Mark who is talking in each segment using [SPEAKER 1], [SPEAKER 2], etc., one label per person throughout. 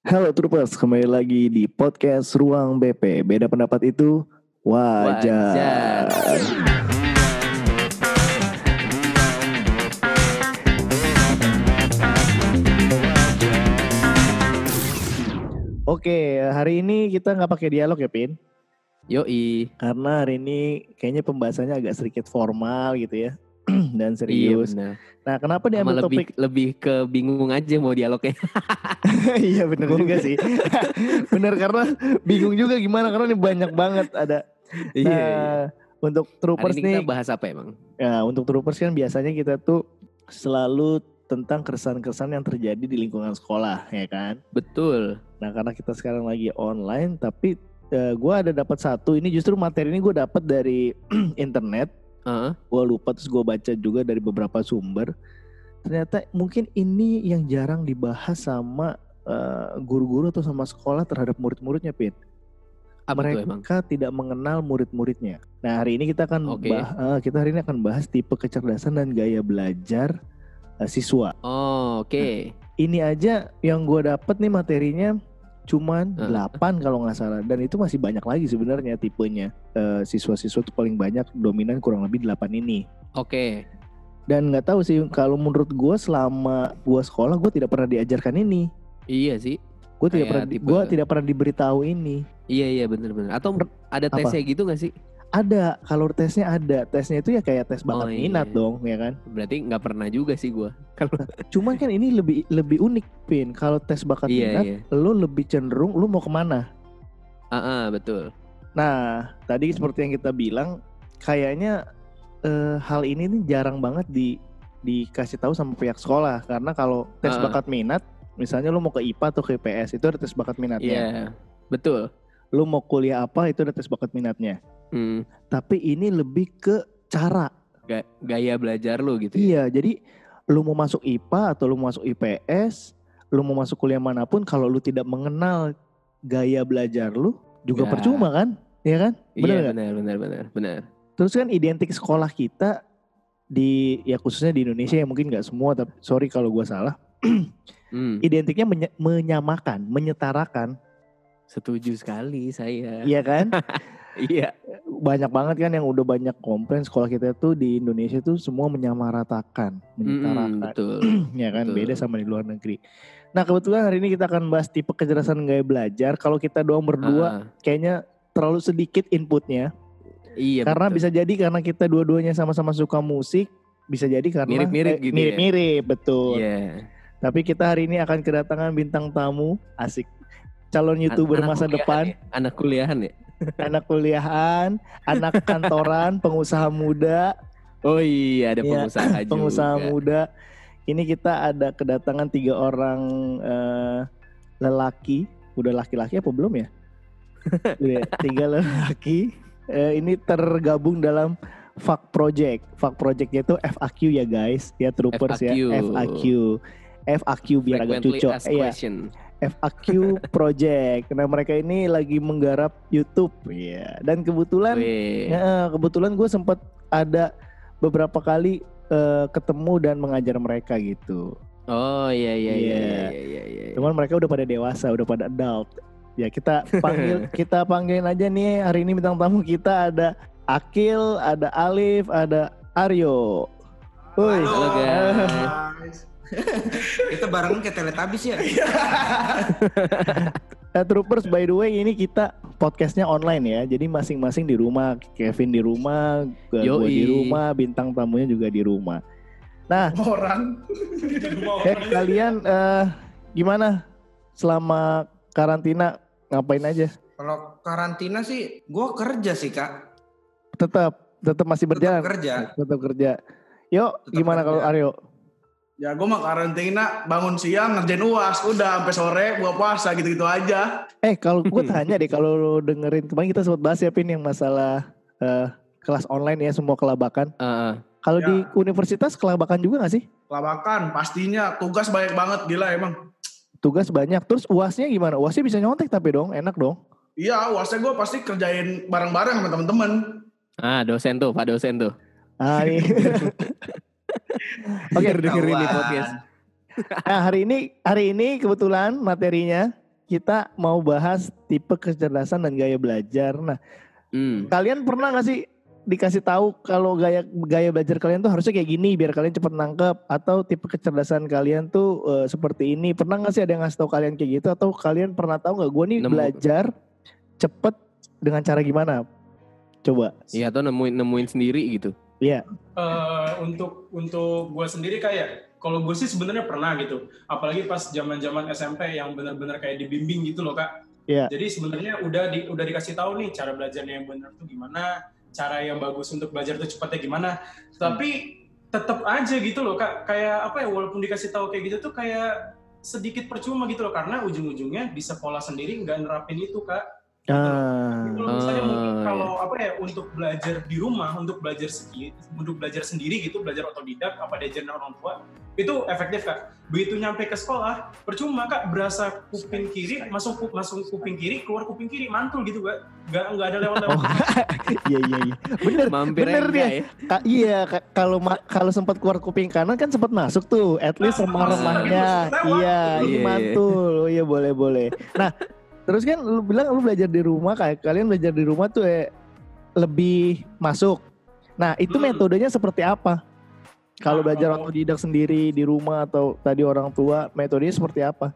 [SPEAKER 1] Halo Troopers, kembali lagi di podcast Ruang BP. Beda pendapat itu wajar.
[SPEAKER 2] Wajar.
[SPEAKER 1] Oke, hari ini kita nggak pakai dialog ya, Pin?
[SPEAKER 2] Yoi.
[SPEAKER 1] Karena hari ini kayaknya pembahasannya agak sedikit formal gitu ya. Dan
[SPEAKER 2] Iya
[SPEAKER 1] serius.
[SPEAKER 2] benar.
[SPEAKER 1] nah, kenapa diambil
[SPEAKER 2] lebih
[SPEAKER 1] topik?
[SPEAKER 2] lebih ke bingung aja mau dialognya.
[SPEAKER 1] iya bener juga sih. bener karena bingung juga gimana karena ini banyak banget ada.
[SPEAKER 2] Iya.
[SPEAKER 1] Nah,
[SPEAKER 2] iya.
[SPEAKER 1] untuk
[SPEAKER 2] Hari
[SPEAKER 1] troopers
[SPEAKER 2] ini
[SPEAKER 1] nih,
[SPEAKER 2] kita bahas apa emang?
[SPEAKER 1] ya untuk troopers kan biasanya kita tuh selalu tentang keresahan-keresahan yang terjadi di lingkungan sekolah, ya kan?
[SPEAKER 2] Betul.
[SPEAKER 1] Nah karena kita sekarang lagi online, tapi gue ada dapat satu. Ini justru materi ini gue dapat dari internet.
[SPEAKER 2] Heeh.
[SPEAKER 1] Gue lupa terus gue baca juga dari beberapa sumber. Ternyata mungkin ini yang jarang dibahas sama eh, guru-guru atau sama sekolah terhadap murid-muridnya, Pin.
[SPEAKER 2] Apa emang?
[SPEAKER 1] Mereka tidak mengenal murid-muridnya. Nah hari ini kita akan
[SPEAKER 2] Oke.
[SPEAKER 1] bah- eh, kita hari ini akan bahas tipe kecerdasan dan gaya belajar eh, siswa.
[SPEAKER 2] Oh, oke.
[SPEAKER 1] Ini aja yang gue dapat nih materinya cuman
[SPEAKER 2] Heeh.
[SPEAKER 1] 8 kalau nggak salah dan itu masih banyak lagi sebenarnya tipenya Eh, siswa-siswa tuh paling banyak dominan kurang lebih 8 ini
[SPEAKER 2] Oke.
[SPEAKER 1] dan nggak tahu sih kalau menurut gue selama gue sekolah gue tidak pernah diajarkan ini
[SPEAKER 2] Iya sih.
[SPEAKER 1] gue tidak pernah
[SPEAKER 2] tipe-
[SPEAKER 1] gue tidak pernah diberitahu ini
[SPEAKER 2] Iya iya benar-benar. Atau ada tesnya gitu gak sih?
[SPEAKER 1] Ada kalau tesnya ada tesnya itu ya kayak tes bakat
[SPEAKER 2] Oh, iya.
[SPEAKER 1] minat dong ya kan
[SPEAKER 2] Berarti nggak pernah juga sih gua. Kalau
[SPEAKER 1] cuman kan ini lebih lebih unik pin kalau tes bakat
[SPEAKER 2] Iya,
[SPEAKER 1] minat
[SPEAKER 2] iya.
[SPEAKER 1] lo lebih cenderung lo mau ke mana
[SPEAKER 2] Ah, ah, betul.
[SPEAKER 1] Nah, tadi seperti yang kita bilang, kayaknya eh, hal ini nih jarang banget di dikasih tahu sama pihak sekolah karena kalau tes
[SPEAKER 2] Ah.
[SPEAKER 1] bakat minat, misalnya lu mau ke IPA atau ke IPS itu ada tes bakat
[SPEAKER 2] Iya.
[SPEAKER 1] minatnya.
[SPEAKER 2] Betul.
[SPEAKER 1] Lu mau kuliah apa itu ada tes bakat minatnya.
[SPEAKER 2] Hmm.
[SPEAKER 1] Tapi ini lebih ke cara.
[SPEAKER 2] Ga- gaya belajar lu gitu. ya?
[SPEAKER 1] Iya, jadi lu mau masuk IPA atau lu mau masuk IPS, lu mau masuk kuliah mana pun kalau lu tidak mengenal gaya belajar lu juga
[SPEAKER 2] Ya.
[SPEAKER 1] percuma kan? Iya kan? Bener
[SPEAKER 2] Iya benar benar benar benar.
[SPEAKER 1] Terus kan identik sekolah kita di ya khususnya di Indonesia ya mungkin nggak semua tapi sorry kalau gua salah
[SPEAKER 2] Hmm.
[SPEAKER 1] identiknya menye- menyamakan menyetarakan
[SPEAKER 2] Setuju sekali saya.
[SPEAKER 1] iya kan
[SPEAKER 2] Iya.
[SPEAKER 1] banyak banget kan yang udah banyak komplain sekolah kita tuh di Indonesia tuh semua menyamaratakan menyetarakan
[SPEAKER 2] betul.
[SPEAKER 1] ya kan
[SPEAKER 2] betul.
[SPEAKER 1] beda sama di luar negeri nah kebetulan hari ini kita akan bahas tipe kecerdasan gaya belajar kalau kita doang berdua
[SPEAKER 2] Ah,
[SPEAKER 1] kayaknya terlalu sedikit inputnya
[SPEAKER 2] iya.
[SPEAKER 1] karena
[SPEAKER 2] betul.
[SPEAKER 1] bisa jadi karena kita dua-duanya sama-sama suka musik bisa jadi karena
[SPEAKER 2] Mirip-mirip
[SPEAKER 1] eh,
[SPEAKER 2] gitu ya.
[SPEAKER 1] mirip-mirip betul
[SPEAKER 2] Iya.
[SPEAKER 1] Tapi kita hari ini akan kedatangan bintang tamu asik calon youtuber
[SPEAKER 2] anak
[SPEAKER 1] masa depan,
[SPEAKER 2] ya? Anak kuliahan ya.
[SPEAKER 1] Anak kuliahan, anak kantoran, pengusaha muda,
[SPEAKER 2] Oh iya ada
[SPEAKER 1] Iya,
[SPEAKER 2] pengusaha juga.
[SPEAKER 1] pengusaha muda. Ini kita ada kedatangan tiga orang eh, lelaki, udah laki-laki apa belum ya? Udah, tiga lelaki. Eh, ini tergabung dalam FAQ Project. FAQ Projectnya itu FAQ ya guys, ya troopers ya,
[SPEAKER 2] FAQ.
[SPEAKER 1] FAQ. FAQ biar agak
[SPEAKER 2] Frequently
[SPEAKER 1] cucok.
[SPEAKER 2] asked
[SPEAKER 1] Iya. FAQ Project. Nah mereka ini lagi menggarap YouTube, ya. Dan kebetulan, ya, kebetulan gue sempat ada beberapa kali eh, ketemu dan mengajar mereka gitu.
[SPEAKER 2] Oh iya iya iya
[SPEAKER 1] Iya.
[SPEAKER 2] iya iya. iya.
[SPEAKER 1] Cuman mereka udah pada dewasa, udah pada adult. Ya kita panggil, kita panggilin aja nih hari ini bintang tamu kita ada Akil, ada Alif, ada Aryo. Woi.
[SPEAKER 2] Halo, guys.
[SPEAKER 3] guys. Kita barengan kayak Teletubbies ya.
[SPEAKER 1] Nah, Troopers by the way ini kita podcastnya online ya. Jadi masing-masing di rumah, Kevin di rumah, gue di rumah, bintang tamunya juga di rumah. Nah,
[SPEAKER 3] Orang.
[SPEAKER 1] eh, kalian eh, gimana selama karantina ngapain aja?
[SPEAKER 3] Kalau karantina sih, gue kerja sih kak.
[SPEAKER 1] Tetap tetap masih
[SPEAKER 3] Tetap
[SPEAKER 1] berjalan.
[SPEAKER 3] kerja.
[SPEAKER 1] Tetap kerja. Yuk,
[SPEAKER 3] Tetap
[SPEAKER 1] gimana
[SPEAKER 3] kerja.
[SPEAKER 1] kalau Aryo?
[SPEAKER 4] Ya gue mah karantina bangun siang ngerjain uas udah sampai sore buat puasa gitu-gitu aja.
[SPEAKER 1] Eh, kalau gue tanya deh kalau lu dengerin kemarin kita sempat bahas ya Pin yang masalah eh, kelas online ya semua kelabakan.
[SPEAKER 2] Ah.
[SPEAKER 1] Kalau
[SPEAKER 4] Ya.
[SPEAKER 1] di universitas kelabakan juga gak sih?
[SPEAKER 4] Labakan pastinya tugas banyak banget gila emang.
[SPEAKER 1] tugas banyak. Terus uasnya gimana? Uasnya bisa nyontek tapi dong, enak dong.
[SPEAKER 4] Iya uasnya gue pasti kerjain bareng-bareng sama temen-temen.
[SPEAKER 2] Ah dosen tuh Pak dosen tuh.
[SPEAKER 1] Ah, ini. Oke,
[SPEAKER 2] Biar dengerin di
[SPEAKER 3] Ketahuan.
[SPEAKER 2] podcast.
[SPEAKER 1] nah hari ini hari ini kebetulan materinya kita mau bahas tipe kecerdasan dan gaya belajar. Nah,
[SPEAKER 2] Hmm.
[SPEAKER 1] kalian pernah nggak sih dikasih tahu kalau gaya gaya belajar kalian tuh harusnya kayak gini biar kalian cepet nangkep atau tipe kecerdasan kalian tuh eh, seperti ini pernah nggak sih ada yang ngasih tahu kalian kayak gitu atau kalian pernah tahu nggak gue nih
[SPEAKER 2] Nemu.
[SPEAKER 1] belajar cepet dengan cara gimana coba
[SPEAKER 2] Iya atau nemuin nemuin sendiri gitu.
[SPEAKER 1] Iya.
[SPEAKER 5] Eh, untuk untuk gue sendiri kayak kalau gue sih sebenarnya pernah gitu. Apalagi pas zaman zaman SMP yang benar-benar kayak dibimbing gitu loh kak.
[SPEAKER 1] Iya.
[SPEAKER 5] jadi sebenarnya udah di, udah dikasih tahu nih cara belajarnya yang benar tuh gimana cara yang bagus untuk belajar tuh cepatnya gimana. Tapi tetap aja gitu loh kak. Kayak apa ya walaupun dikasih tahu kayak gitu tuh kayak sedikit percuma gitu loh karena ujung-ujungnya di sekolah sendiri nggak nerapin itu kak
[SPEAKER 1] ah.
[SPEAKER 5] Kalau misalnya
[SPEAKER 2] Ah,
[SPEAKER 5] mungkin
[SPEAKER 2] iya.
[SPEAKER 5] kalau apa ya untuk belajar di rumah untuk belajar sendiri untuk belajar sendiri gitu belajar otodidak apa diajarin orang tua itu efektif kak. Begitu nyampe ke sekolah percuma kak berasa kuping kiri masuk ku- masuk kuping kiri keluar kuping kiri mantul gitu kak. Nggak nggak ada lewat lewat
[SPEAKER 1] Oh, iya iya iya. Bener
[SPEAKER 2] Mampir
[SPEAKER 1] bener dia.
[SPEAKER 2] ya.
[SPEAKER 1] Ka- iya ka- kalau kalau sempat keluar kuping kanan kan sempat masuk tuh at least
[SPEAKER 5] Nah,
[SPEAKER 1] remah-remahnya
[SPEAKER 5] lewat.
[SPEAKER 1] iya
[SPEAKER 2] Iya,
[SPEAKER 1] ini
[SPEAKER 2] iya.
[SPEAKER 1] mantul. Oh iya boleh boleh. Nah terus kan lu bilang lu belajar di rumah kayak kalian belajar di rumah tuh eh, lebih masuk. Nah itu
[SPEAKER 5] Hmm.
[SPEAKER 1] metodenya seperti apa? Kalau
[SPEAKER 5] Nah,
[SPEAKER 1] belajar otodidak sendiri di rumah atau tadi orang tua metodenya seperti apa?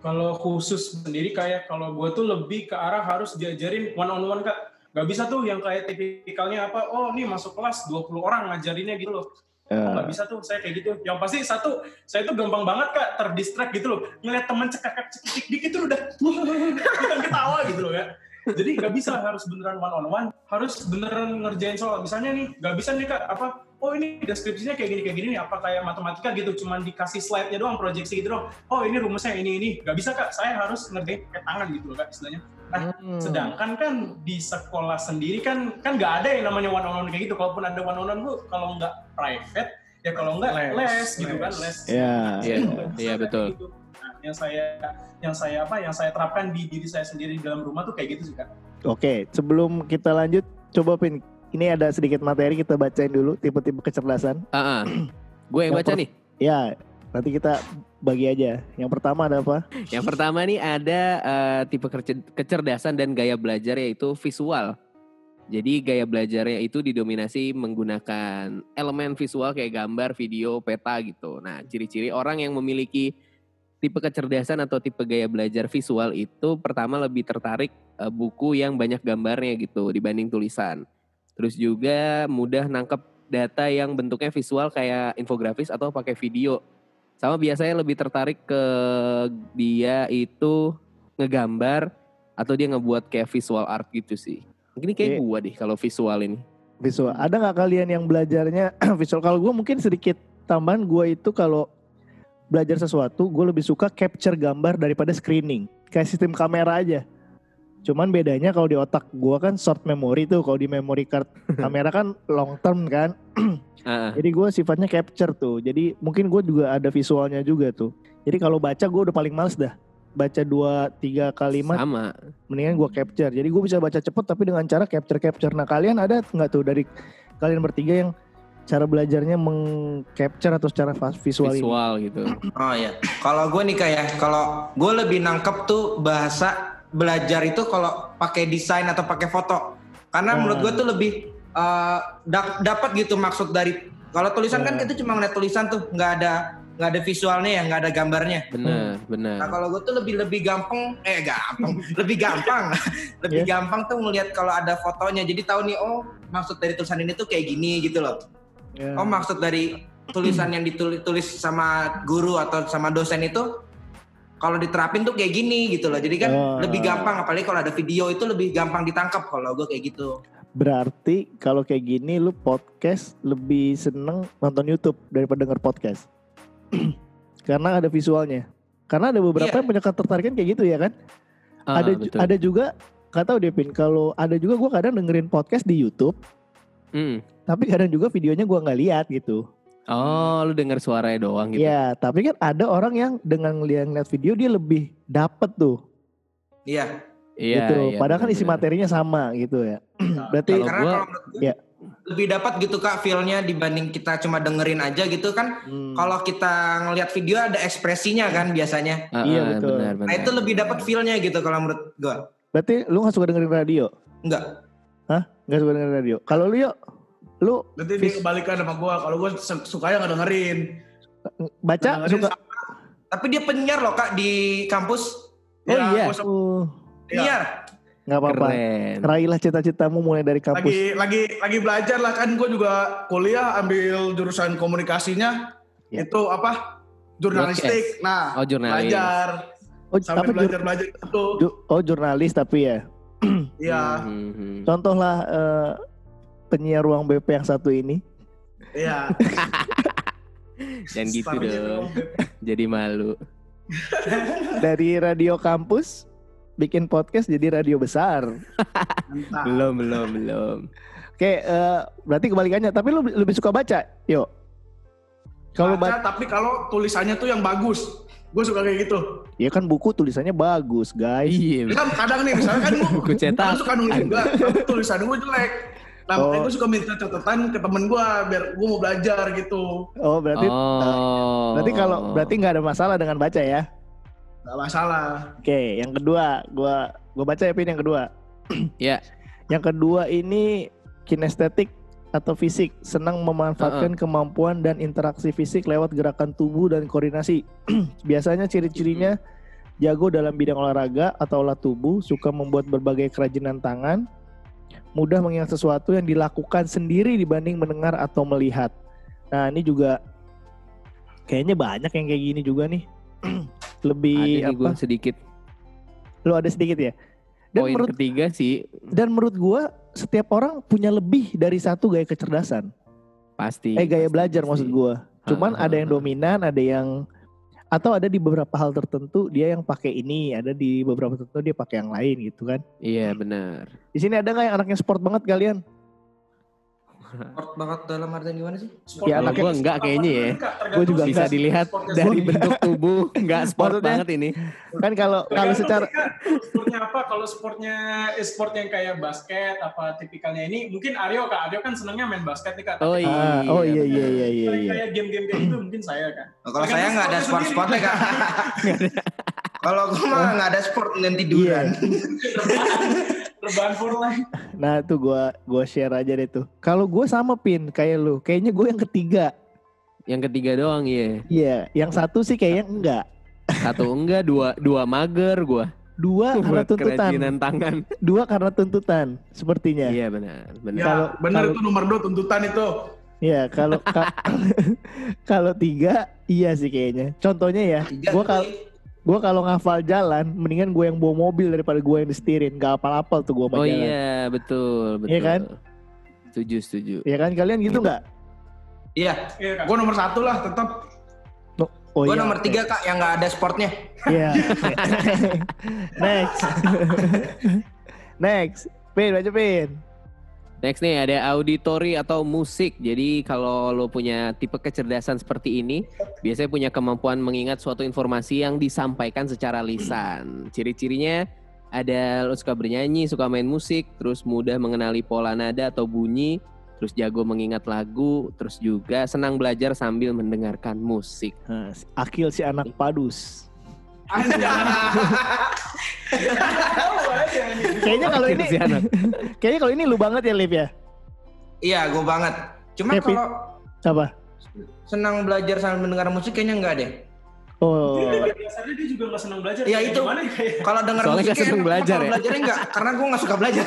[SPEAKER 5] Kalau khusus sendiri kayak kalau gue tuh lebih ke arah harus diajarin one on one kak. Nggak bisa tuh yang kayak tipikalnya apa oh nih masuk kelas 20 orang ngajarinnya gitu loh
[SPEAKER 1] Eh,
[SPEAKER 5] nggak bisa tuh saya kayak gitu. Yang pasti satu, saya tuh gampang banget kak terdistract gitu loh. Ngeliat temen cekak cekik dikit tuh udah bukan ketawa gitu loh ya. Jadi nggak bisa harus beneran one on one, harus beneran ngerjain soal. Misalnya nih, nggak bisa nih kak apa? Oh ini deskripsinya kayak gini kayak gini nih, apa kayak matematika gitu, cuman dikasih slide-nya doang, proyeksi gitu doang. Oh ini rumusnya ini ini, nggak bisa kak. Saya harus ngerjain pakai tangan gitu loh kak istilahnya.
[SPEAKER 1] Hmm.
[SPEAKER 5] Sedangkan kan di sekolah sendiri kan kan nggak ada yang namanya one on one kayak gitu. Kalaupun ada one on one bu, kalau nggak private ya kalau nggak les,
[SPEAKER 4] Les,
[SPEAKER 5] gitu kan
[SPEAKER 4] les.
[SPEAKER 1] ya
[SPEAKER 2] Iya, iya,
[SPEAKER 5] kayak
[SPEAKER 2] betul.
[SPEAKER 5] gitu. Nah, yang saya yang saya apa yang saya terapkan di diri saya sendiri di dalam rumah tuh kayak gitu sih kak.
[SPEAKER 1] Oke, sebelum kita lanjut, coba Pin, ini ada sedikit materi kita bacain dulu tipe-tipe kecerdasan.
[SPEAKER 2] Ah, ah. Gue yang
[SPEAKER 1] Yang
[SPEAKER 2] baca nih.
[SPEAKER 1] Ya, nanti kita bagi aja. Yang pertama ada apa?
[SPEAKER 2] Yang pertama nih ada eh, tipe kecerdasan dan gaya belajar yaitu visual. Jadi gaya belajarnya itu didominasi menggunakan elemen visual kayak gambar, video, peta gitu. Nah, ciri-ciri orang yang memiliki tipe kecerdasan atau tipe gaya belajar visual itu pertama lebih tertarik eh, buku yang banyak gambarnya gitu dibanding tulisan. Terus juga mudah nangkep data yang bentuknya visual kayak infografis atau pakai video. Sama biasanya lebih tertarik ke dia itu ngegambar atau dia ngebuat kayak visual art gitu sih. Mungkin kayak
[SPEAKER 1] Oke.
[SPEAKER 2] gua deh kalau visual ini.
[SPEAKER 1] Visual. Ada nggak kalian yang belajarnya visual? Kalau gue mungkin sedikit tambahan, gue itu kalau belajar sesuatu, gue lebih suka capture gambar daripada screening. Kayak sistem kamera aja. Cuman bedanya kalau di otak gue kan short memory tuh, kalau di memory card kamera kan long term kan.
[SPEAKER 2] Ah.
[SPEAKER 1] Jadi gue sifatnya capture tuh. Jadi mungkin gue juga ada visualnya juga tuh. Jadi kalau baca gue udah paling males dah. Baca dua tiga kalimat
[SPEAKER 2] sama.
[SPEAKER 1] mendingan gue capture. Jadi gue bisa baca cepet tapi dengan cara capture capture. Nah kalian ada nggak tuh dari kalian bertiga yang cara belajarnya mengcapture atau secara vas- visual, ini?
[SPEAKER 2] Visual gitu.
[SPEAKER 3] Oh iya. Kalau gue nih kayak kalau gue lebih nangkep tuh bahasa belajar itu kalau pakai desain atau pakai foto. Karena
[SPEAKER 1] Hmm.
[SPEAKER 3] menurut gue tuh lebih eh, dap- dapat gitu maksud dari kalau tulisan kan
[SPEAKER 1] Hmm.
[SPEAKER 3] kita cuma ngeliat tulisan tuh nggak ada nggak ada visualnya ya nggak ada gambarnya.
[SPEAKER 2] Bener,
[SPEAKER 3] Nah
[SPEAKER 2] bener.
[SPEAKER 3] kalau gue tuh lebih lebih gampang, eh gampang, lebih gampang, lebih
[SPEAKER 1] Iya.
[SPEAKER 3] gampang tuh ngelihat kalau ada fotonya. Jadi tahu nih, oh maksud dari tulisan ini tuh kayak gini gitu loh.
[SPEAKER 1] Ya.
[SPEAKER 3] Oh maksud dari tulisan yang ditulis tulis sama guru atau sama dosen itu kalau diterapin tuh kayak gini gitu loh. Jadi kan
[SPEAKER 1] Oh.
[SPEAKER 3] lebih gampang apalagi kalau ada video itu lebih gampang ditangkap kalau gue kayak gitu.
[SPEAKER 1] Berarti kalau kayak gini lu podcast lebih seneng nonton YouTube daripada denger podcast. Karena ada visualnya. Karena ada beberapa
[SPEAKER 3] Iya.
[SPEAKER 1] yang punya ketertarikan kayak gitu ya kan.
[SPEAKER 2] Ah,
[SPEAKER 1] ada ju-
[SPEAKER 2] betul.
[SPEAKER 1] ada juga gak tahu deh Pin. Kalau ada juga gue kadang dengerin podcast di YouTube,
[SPEAKER 2] Mm.
[SPEAKER 1] tapi kadang juga videonya gue nggak lihat gitu.
[SPEAKER 2] Oh, lu denger suaranya doang gitu.
[SPEAKER 1] Iya, tapi kan ada orang yang dengan ngeliat video dia lebih dapet tuh,
[SPEAKER 3] Iya.
[SPEAKER 2] Iya,
[SPEAKER 1] gitu.
[SPEAKER 2] iya,
[SPEAKER 1] Padahal kan isi materinya sama gitu ya. Berarti
[SPEAKER 2] Kalau
[SPEAKER 3] Karena
[SPEAKER 2] gua-
[SPEAKER 3] kalau menurut gue,
[SPEAKER 1] Iya.
[SPEAKER 3] lebih dapat gitu kak feelnya dibanding kita cuma dengerin aja gitu kan.
[SPEAKER 1] Hmm.
[SPEAKER 3] Kalau kita ngelihat video ada ekspresinya kan biasanya.
[SPEAKER 2] Ah,
[SPEAKER 1] Iya, betul.
[SPEAKER 2] Benar,
[SPEAKER 3] Nah
[SPEAKER 2] benar.
[SPEAKER 3] itu lebih dapat feelnya gitu kalau menurut gua.
[SPEAKER 1] Berarti lu gak suka dengerin radio?
[SPEAKER 3] Enggak.
[SPEAKER 1] Gak suka dengerin radio. Kalau lu yuk, lu
[SPEAKER 4] Nanti dia kebalikan sama gua. Kalau gua su- sukanya nggak dengerin.
[SPEAKER 1] baca
[SPEAKER 4] Dengerin
[SPEAKER 1] suka.
[SPEAKER 4] sama-
[SPEAKER 3] Tapi dia penyiar loh kak di kampus.
[SPEAKER 2] Oh
[SPEAKER 4] Ya,
[SPEAKER 2] iya.
[SPEAKER 4] gua
[SPEAKER 1] Uh,
[SPEAKER 4] Iya.
[SPEAKER 3] Penyiar.
[SPEAKER 1] nggak apa-apa.
[SPEAKER 2] Keren.
[SPEAKER 1] Raihlah cita-citamu mulai dari kampus.
[SPEAKER 4] lagi lagi lagi belajar lah kan gue juga kuliah ambil jurusan komunikasinya
[SPEAKER 1] Ya.
[SPEAKER 4] itu apa jurnalistik nah
[SPEAKER 2] Oh, jurnalis.
[SPEAKER 4] belajar
[SPEAKER 1] Oh,
[SPEAKER 4] sampai
[SPEAKER 1] tapi
[SPEAKER 4] belajar belajar itu
[SPEAKER 1] ju- oh jurnalis tapi ya.
[SPEAKER 4] iya
[SPEAKER 2] Hmm, hmm.
[SPEAKER 1] Contohlah eh, penyiar ruang BP yang satu ini.
[SPEAKER 4] iya
[SPEAKER 2] Jangan gitu dong. Jadi malu.
[SPEAKER 1] Dari radio kampus bikin podcast jadi radio besar.
[SPEAKER 2] Belum, belum, belum.
[SPEAKER 1] Oke, eh, berarti kebalikannya. Tapi lu lebih suka baca, yuk. Kalau
[SPEAKER 4] baca
[SPEAKER 1] baca,
[SPEAKER 4] tapi kalau tulisannya tuh yang bagus gue suka kayak gitu
[SPEAKER 1] ya kan buku tulisannya bagus, guys.
[SPEAKER 2] Iya.
[SPEAKER 4] kan kadang nih misalnya kan gue
[SPEAKER 2] Buku cetak.
[SPEAKER 4] suka nulis juga tapi tulisan gue jelek nah
[SPEAKER 1] Oh.
[SPEAKER 4] makanya gue suka minta catatan ke temen gue biar gue mau belajar gitu
[SPEAKER 1] Oh, berarti
[SPEAKER 2] Oh.
[SPEAKER 1] berarti kalau berarti nggak ada masalah dengan baca ya.
[SPEAKER 4] Gak masalah
[SPEAKER 1] Oke, yang kedua, gua gua baca ya Pin yang kedua.
[SPEAKER 2] Ya.
[SPEAKER 1] Yang kedua ini kinestetik atau fisik, senang memanfaatkan kemampuan dan interaksi fisik lewat gerakan tubuh dan koordinasi. Biasanya ciri-cirinya jago dalam bidang olahraga atau olah tubuh, suka membuat berbagai kerajinan tangan, mudah mengingat sesuatu yang dilakukan sendiri dibanding mendengar atau melihat. Nah, ini juga kayaknya banyak yang kayak gini juga nih. Lebih
[SPEAKER 2] Ada nih gue
[SPEAKER 1] apa?
[SPEAKER 2] sedikit.
[SPEAKER 1] Lu ada sedikit ya? Dan
[SPEAKER 2] Poin
[SPEAKER 1] menurut
[SPEAKER 2] ketiga sih
[SPEAKER 1] dan menurut gua setiap orang punya lebih dari satu gaya kecerdasan.
[SPEAKER 2] pasti.
[SPEAKER 1] Eh gaya
[SPEAKER 2] pasti,
[SPEAKER 1] belajar
[SPEAKER 2] pasti.
[SPEAKER 1] maksud gua. Cuman
[SPEAKER 2] Ha, ha,
[SPEAKER 1] ada yang
[SPEAKER 2] ha.
[SPEAKER 1] dominan, ada yang atau ada di beberapa hal tertentu dia yang pakai ini, ada di beberapa tertentu dia pakai yang lain gitu kan.
[SPEAKER 2] Iya benar.
[SPEAKER 1] Di sini ada nggak yang anaknya sport banget kalian?
[SPEAKER 3] Sport banget dalam artian gimana sih?
[SPEAKER 5] Sport
[SPEAKER 1] Ya,
[SPEAKER 2] gua enggak kayaknya ya.
[SPEAKER 1] Gua juga
[SPEAKER 2] Bisa
[SPEAKER 1] enggak.
[SPEAKER 2] dilihat dari bentuk tubuh nggak sport
[SPEAKER 1] Maksudnya-
[SPEAKER 2] banget ini.
[SPEAKER 1] Kan kalau kalau secara
[SPEAKER 5] sportnya apa? Kalau sportnya eh, sport yang kayak basket apa tipikalnya ini mungkin Aryo Kak. Aryo kan senangnya main basket nih Kak.
[SPEAKER 2] Oh iya.
[SPEAKER 1] Ah, oh iya iya iya iya
[SPEAKER 5] kayak-
[SPEAKER 1] iya.
[SPEAKER 5] Game-game kayak gitu mungkin saya kan.
[SPEAKER 3] Nah, kalau saya nggak ada
[SPEAKER 5] sportnya
[SPEAKER 3] sport-sportnya kak. kalau gue mah nggak ada sport dan tiduran.
[SPEAKER 5] Rebahan for life.
[SPEAKER 1] Nah, tuh gua gua share aja deh tuh. Kalau gua sama Pin kayak lu, kayaknya gue yang ketiga.
[SPEAKER 2] Yang ketiga doang iya.
[SPEAKER 1] Iya, yang satu sih kayaknya enggak.
[SPEAKER 2] Satu enggak, dua dua mager gua.
[SPEAKER 1] Dua karena tuntutan.
[SPEAKER 2] kerajinan tangan.
[SPEAKER 1] Dua karena tuntutan sepertinya.
[SPEAKER 2] Iya benar, benar.
[SPEAKER 4] ya
[SPEAKER 1] kalau-
[SPEAKER 4] itu nomor dua tuntutan itu
[SPEAKER 1] Iya, kalau ka- kalau tiga iya sih kayaknya. Contohnya ya,
[SPEAKER 3] tuh,
[SPEAKER 1] kalau gua kalau ngafal jalan, mendingan gue yang bawa mobil daripada gue yang disetirin. Gak apal-apal tuh gue
[SPEAKER 2] Oh
[SPEAKER 1] mau jalan.
[SPEAKER 2] iya, betul, betul.
[SPEAKER 1] Iya kan?
[SPEAKER 2] Setuju, setuju.
[SPEAKER 1] Ya kan kalian gitu nggak?
[SPEAKER 3] Iya,
[SPEAKER 5] Iya Kak.
[SPEAKER 4] gue nomor satu lah tetap
[SPEAKER 1] Oh
[SPEAKER 3] gue
[SPEAKER 1] iya,
[SPEAKER 3] nomor
[SPEAKER 1] oke.
[SPEAKER 3] tiga kak yang nggak ada sportnya.
[SPEAKER 1] Iya. Next. Next. Pin, baca Pin.
[SPEAKER 2] Next nih ada auditory atau musik. Jadi kalau lo punya tipe kecerdasan seperti ini, biasanya punya kemampuan mengingat suatu informasi yang disampaikan secara lisan. Ciri-cirinya ada lo suka bernyanyi, suka main musik, terus mudah mengenali pola nada atau bunyi, terus jago mengingat lagu, terus juga senang belajar sambil mendengarkan musik.
[SPEAKER 1] Nah, Akil si anak padus. Kayaknya kalau ini kayaknya kalau ini lu banget ya Liv ya.
[SPEAKER 3] Iya, gue banget. Cuma kalau
[SPEAKER 1] Apa?
[SPEAKER 3] senang belajar sambil mendengar musik kayaknya enggak deh.
[SPEAKER 1] Oh.
[SPEAKER 5] Jadi pada dasarnya dia juga nggak senang belajar.
[SPEAKER 3] Iya, itu.
[SPEAKER 5] Ya?
[SPEAKER 3] Kalau dengar
[SPEAKER 2] Soalnya
[SPEAKER 3] musik
[SPEAKER 2] nggak seneng
[SPEAKER 3] enak,
[SPEAKER 2] belajar ya?
[SPEAKER 3] belajarnya enggak, karena gue nggak suka belajar.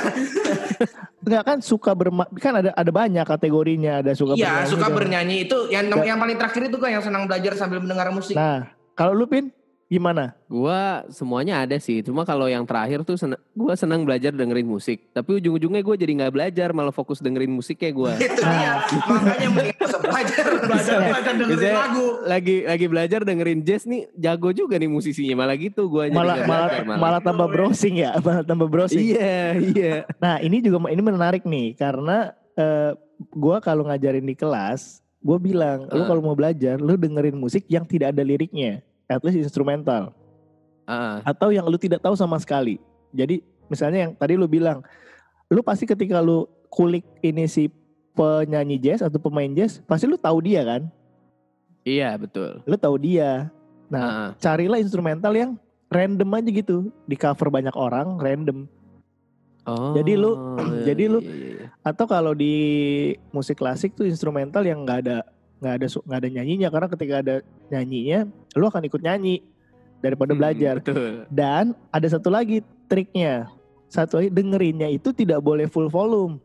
[SPEAKER 1] Enggak kan suka berma kan ada ada banyak kategorinya, ada suka
[SPEAKER 3] Iya,
[SPEAKER 1] bernyanyi
[SPEAKER 3] suka bernyanyi itu yang yang paling terakhir itu kan yang senang belajar sambil mendengar musik.
[SPEAKER 1] Nah, kalau lu Pin gimana?
[SPEAKER 2] Gua semuanya ada sih. Cuma kalau yang terakhir tuh sen gua senang belajar dengerin musik. Tapi ujung-ujungnya gue jadi nggak belajar, malah fokus dengerin musiknya gue.
[SPEAKER 3] itu dia, makanya mending nggak usah belajar.
[SPEAKER 4] belajar belajar dengerin
[SPEAKER 2] Biasanya
[SPEAKER 4] lagu
[SPEAKER 2] lagi lagi belajar dengerin jazz nih jago juga nih musisinya malah gitu gua jadi
[SPEAKER 1] Malah malah
[SPEAKER 2] belajar
[SPEAKER 1] malah tambah browsing ya, malah tambah browsing.
[SPEAKER 2] iya iya
[SPEAKER 1] Nah, ini juga ini menarik nih karena eh, gua kalau ngajarin di kelas, gua bilang, lu
[SPEAKER 2] Ah.
[SPEAKER 1] kalau mau belajar, lu dengerin musik yang tidak ada liriknya, at least instrumental.
[SPEAKER 2] Ah,
[SPEAKER 1] atau yang lu tidak tahu sama sekali. Jadi misalnya yang tadi lu bilang, lu pasti ketika lu kulik ini si penyanyi jazz atau pemain jazz, pasti lu tahu dia kan?
[SPEAKER 2] Iya betul.
[SPEAKER 1] Lu tahu dia. Nah,
[SPEAKER 2] Heeh.
[SPEAKER 1] carilah instrumental yang random aja gitu, di cover banyak orang, random.
[SPEAKER 2] Oh.
[SPEAKER 1] Jadi lu- jadi lu-
[SPEAKER 2] iya, iya, iya.
[SPEAKER 1] Atau kalau di musik klasik tuh instrumental yang nggak ada nggak ada nggak ada nyanyinya karena ketika ada nyanyinya, lu akan ikut nyanyi daripada
[SPEAKER 2] Hmm,
[SPEAKER 1] belajar.
[SPEAKER 2] Betul.
[SPEAKER 1] Dan ada satu lagi triknya. Satu lagi dengerinnya itu tidak boleh full volume.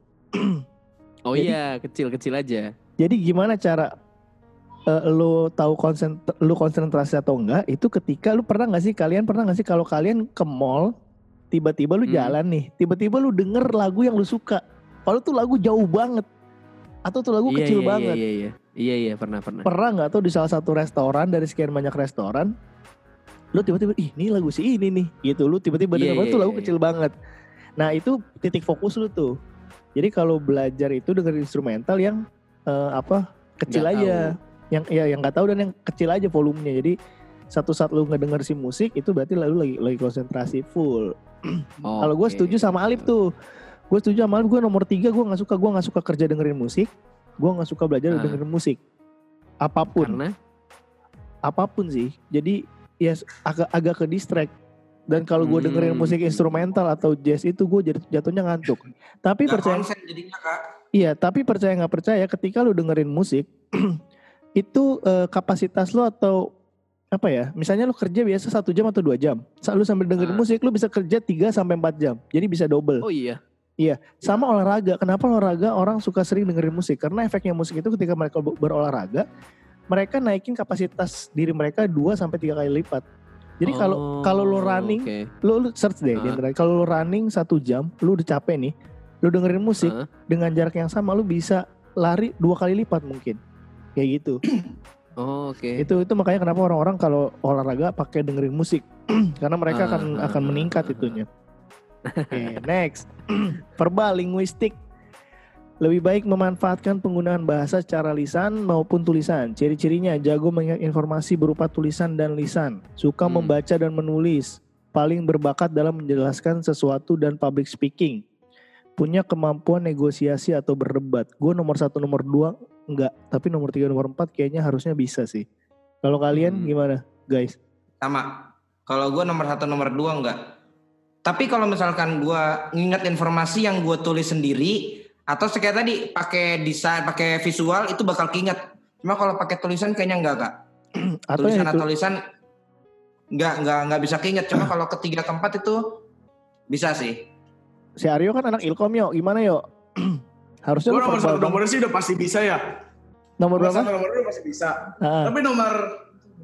[SPEAKER 2] Oh
[SPEAKER 1] Jadi-
[SPEAKER 2] iya kecil-kecil aja.
[SPEAKER 1] Jadi gimana cara eh, lu tahu konsen lu konsentrasi atau enggak itu ketika lu pernah nggak sih kalian pernah nggak sih kalau kalian ke mall tiba-tiba lu
[SPEAKER 2] Hmm.
[SPEAKER 1] jalan nih tiba-tiba lu denger lagu yang lu suka kalau tuh lagu jauh banget atau tuh lagu
[SPEAKER 2] iya,
[SPEAKER 1] kecil
[SPEAKER 2] iya,
[SPEAKER 1] banget
[SPEAKER 2] Iya iya iya iya pernah pernah.
[SPEAKER 1] pernah nggak tuh di salah satu restoran dari sekian banyak restoran lu tiba-tiba ih ini lagu si ini nih gitu. Lu tiba-tiba
[SPEAKER 2] Iya,
[SPEAKER 1] denger
[SPEAKER 2] iya,
[SPEAKER 1] tuh lagu
[SPEAKER 2] iya,
[SPEAKER 1] kecil banget. Nah itu titik fokus lu tuh. Jadi kalau belajar itu dengan instrumental yang eh, apa kecil
[SPEAKER 2] Nggak
[SPEAKER 1] aja. yang ya yang nggak tahu dan yang kecil aja volumenya. Jadi satu saat lu ngedenger si musik itu berarti lalu lagi lagi konsentrasi full.
[SPEAKER 2] Oh,
[SPEAKER 1] kalau gue setuju sama Alif tuh. Gue setuju sama Alif. Gue nomor tiga gue nggak suka. Gue nggak suka kerja dengerin musik gue nggak suka belajar
[SPEAKER 2] Ah.
[SPEAKER 1] dengerin musik apa pun
[SPEAKER 2] Karena
[SPEAKER 1] apa pun sih. Jadi ya agak agak ke distract. Dan kalau gue dengerin
[SPEAKER 2] Hmm.
[SPEAKER 1] musik instrumental atau jazz itu gue jat- jatuhnya ngantuk. Tapi
[SPEAKER 3] Nggak
[SPEAKER 1] percaya
[SPEAKER 3] konsen jadinya kak.
[SPEAKER 1] iya, tapi percaya nggak percaya ketika lu dengerin musik itu eh, kapasitas lu atau apa ya? Misalnya lu kerja biasa satu jam atau dua jam. Saat lu sambil dengerin
[SPEAKER 2] Ah.
[SPEAKER 1] musik lu bisa kerja 3 sampai 4 jam. Jadi bisa double.
[SPEAKER 2] oh iya.
[SPEAKER 1] Sama olahraga. Kenapa olahraga orang suka sering dengerin musik? Karena efeknya musik itu ketika mereka ber- berolahraga, mereka naikin kapasitas diri mereka 2 sampai 3 kali lipat. Jadi kalau
[SPEAKER 2] Oh,
[SPEAKER 1] kalau lu running, lu, lu search deh
[SPEAKER 2] Ah.
[SPEAKER 1] internet. Kalau lu running satu jam, lu udah capek nih. Lu dengerin musik
[SPEAKER 2] Ah.
[SPEAKER 1] dengan jarak yang sama, lu bisa lari dua kali lipat mungkin. Kayak gitu.
[SPEAKER 2] Oh, oke.
[SPEAKER 1] Itu itu makanya kenapa orang-orang kalau olahraga pakai dengerin musik. Karena mereka akan
[SPEAKER 2] Ah,
[SPEAKER 1] akan
[SPEAKER 2] ah,
[SPEAKER 1] meningkat
[SPEAKER 2] ah,
[SPEAKER 1] itunya. Oke, next. Verbal linguistik. Lebih baik memanfaatkan penggunaan bahasa secara lisan maupun tulisan. Ciri-cirinya jago mengingat informasi berupa tulisan dan lisan, suka
[SPEAKER 2] Hmm.
[SPEAKER 1] membaca dan menulis, paling berbakat dalam menjelaskan sesuatu dan public speaking. Punya kemampuan negosiasi atau berdebat. Gue nomor satu, nomor dua enggak, tapi nomor tiga, nomor empat kayaknya harusnya bisa sih. Kalau kalian
[SPEAKER 2] Hmm.
[SPEAKER 1] gimana, guys?
[SPEAKER 3] Sama. Kalau gue nomor satu nomor dua enggak. Tapi kalau misalkan gue nginget informasi yang gue tulis sendiri atau kayak tadi pakai desain, pakai visual itu bakal keinget. Cuma kalau pakai tulisan kayaknya enggak kak.
[SPEAKER 1] Atau
[SPEAKER 3] tulisan atau tulisan enggak enggak enggak bisa keinget. Cuma kalau ketiga keempat itu bisa sih.
[SPEAKER 1] si Aryo kan anak Ilkom yo, gimana yo? harusnya
[SPEAKER 4] Gue nomor
[SPEAKER 1] verbal
[SPEAKER 4] satu
[SPEAKER 1] dong.
[SPEAKER 4] nomor sih udah pasti bisa ya.
[SPEAKER 1] Nomor
[SPEAKER 4] Nomor
[SPEAKER 1] berapa?
[SPEAKER 4] satu nomor dua pasti bisa.
[SPEAKER 1] Ah,
[SPEAKER 4] Tapi nomor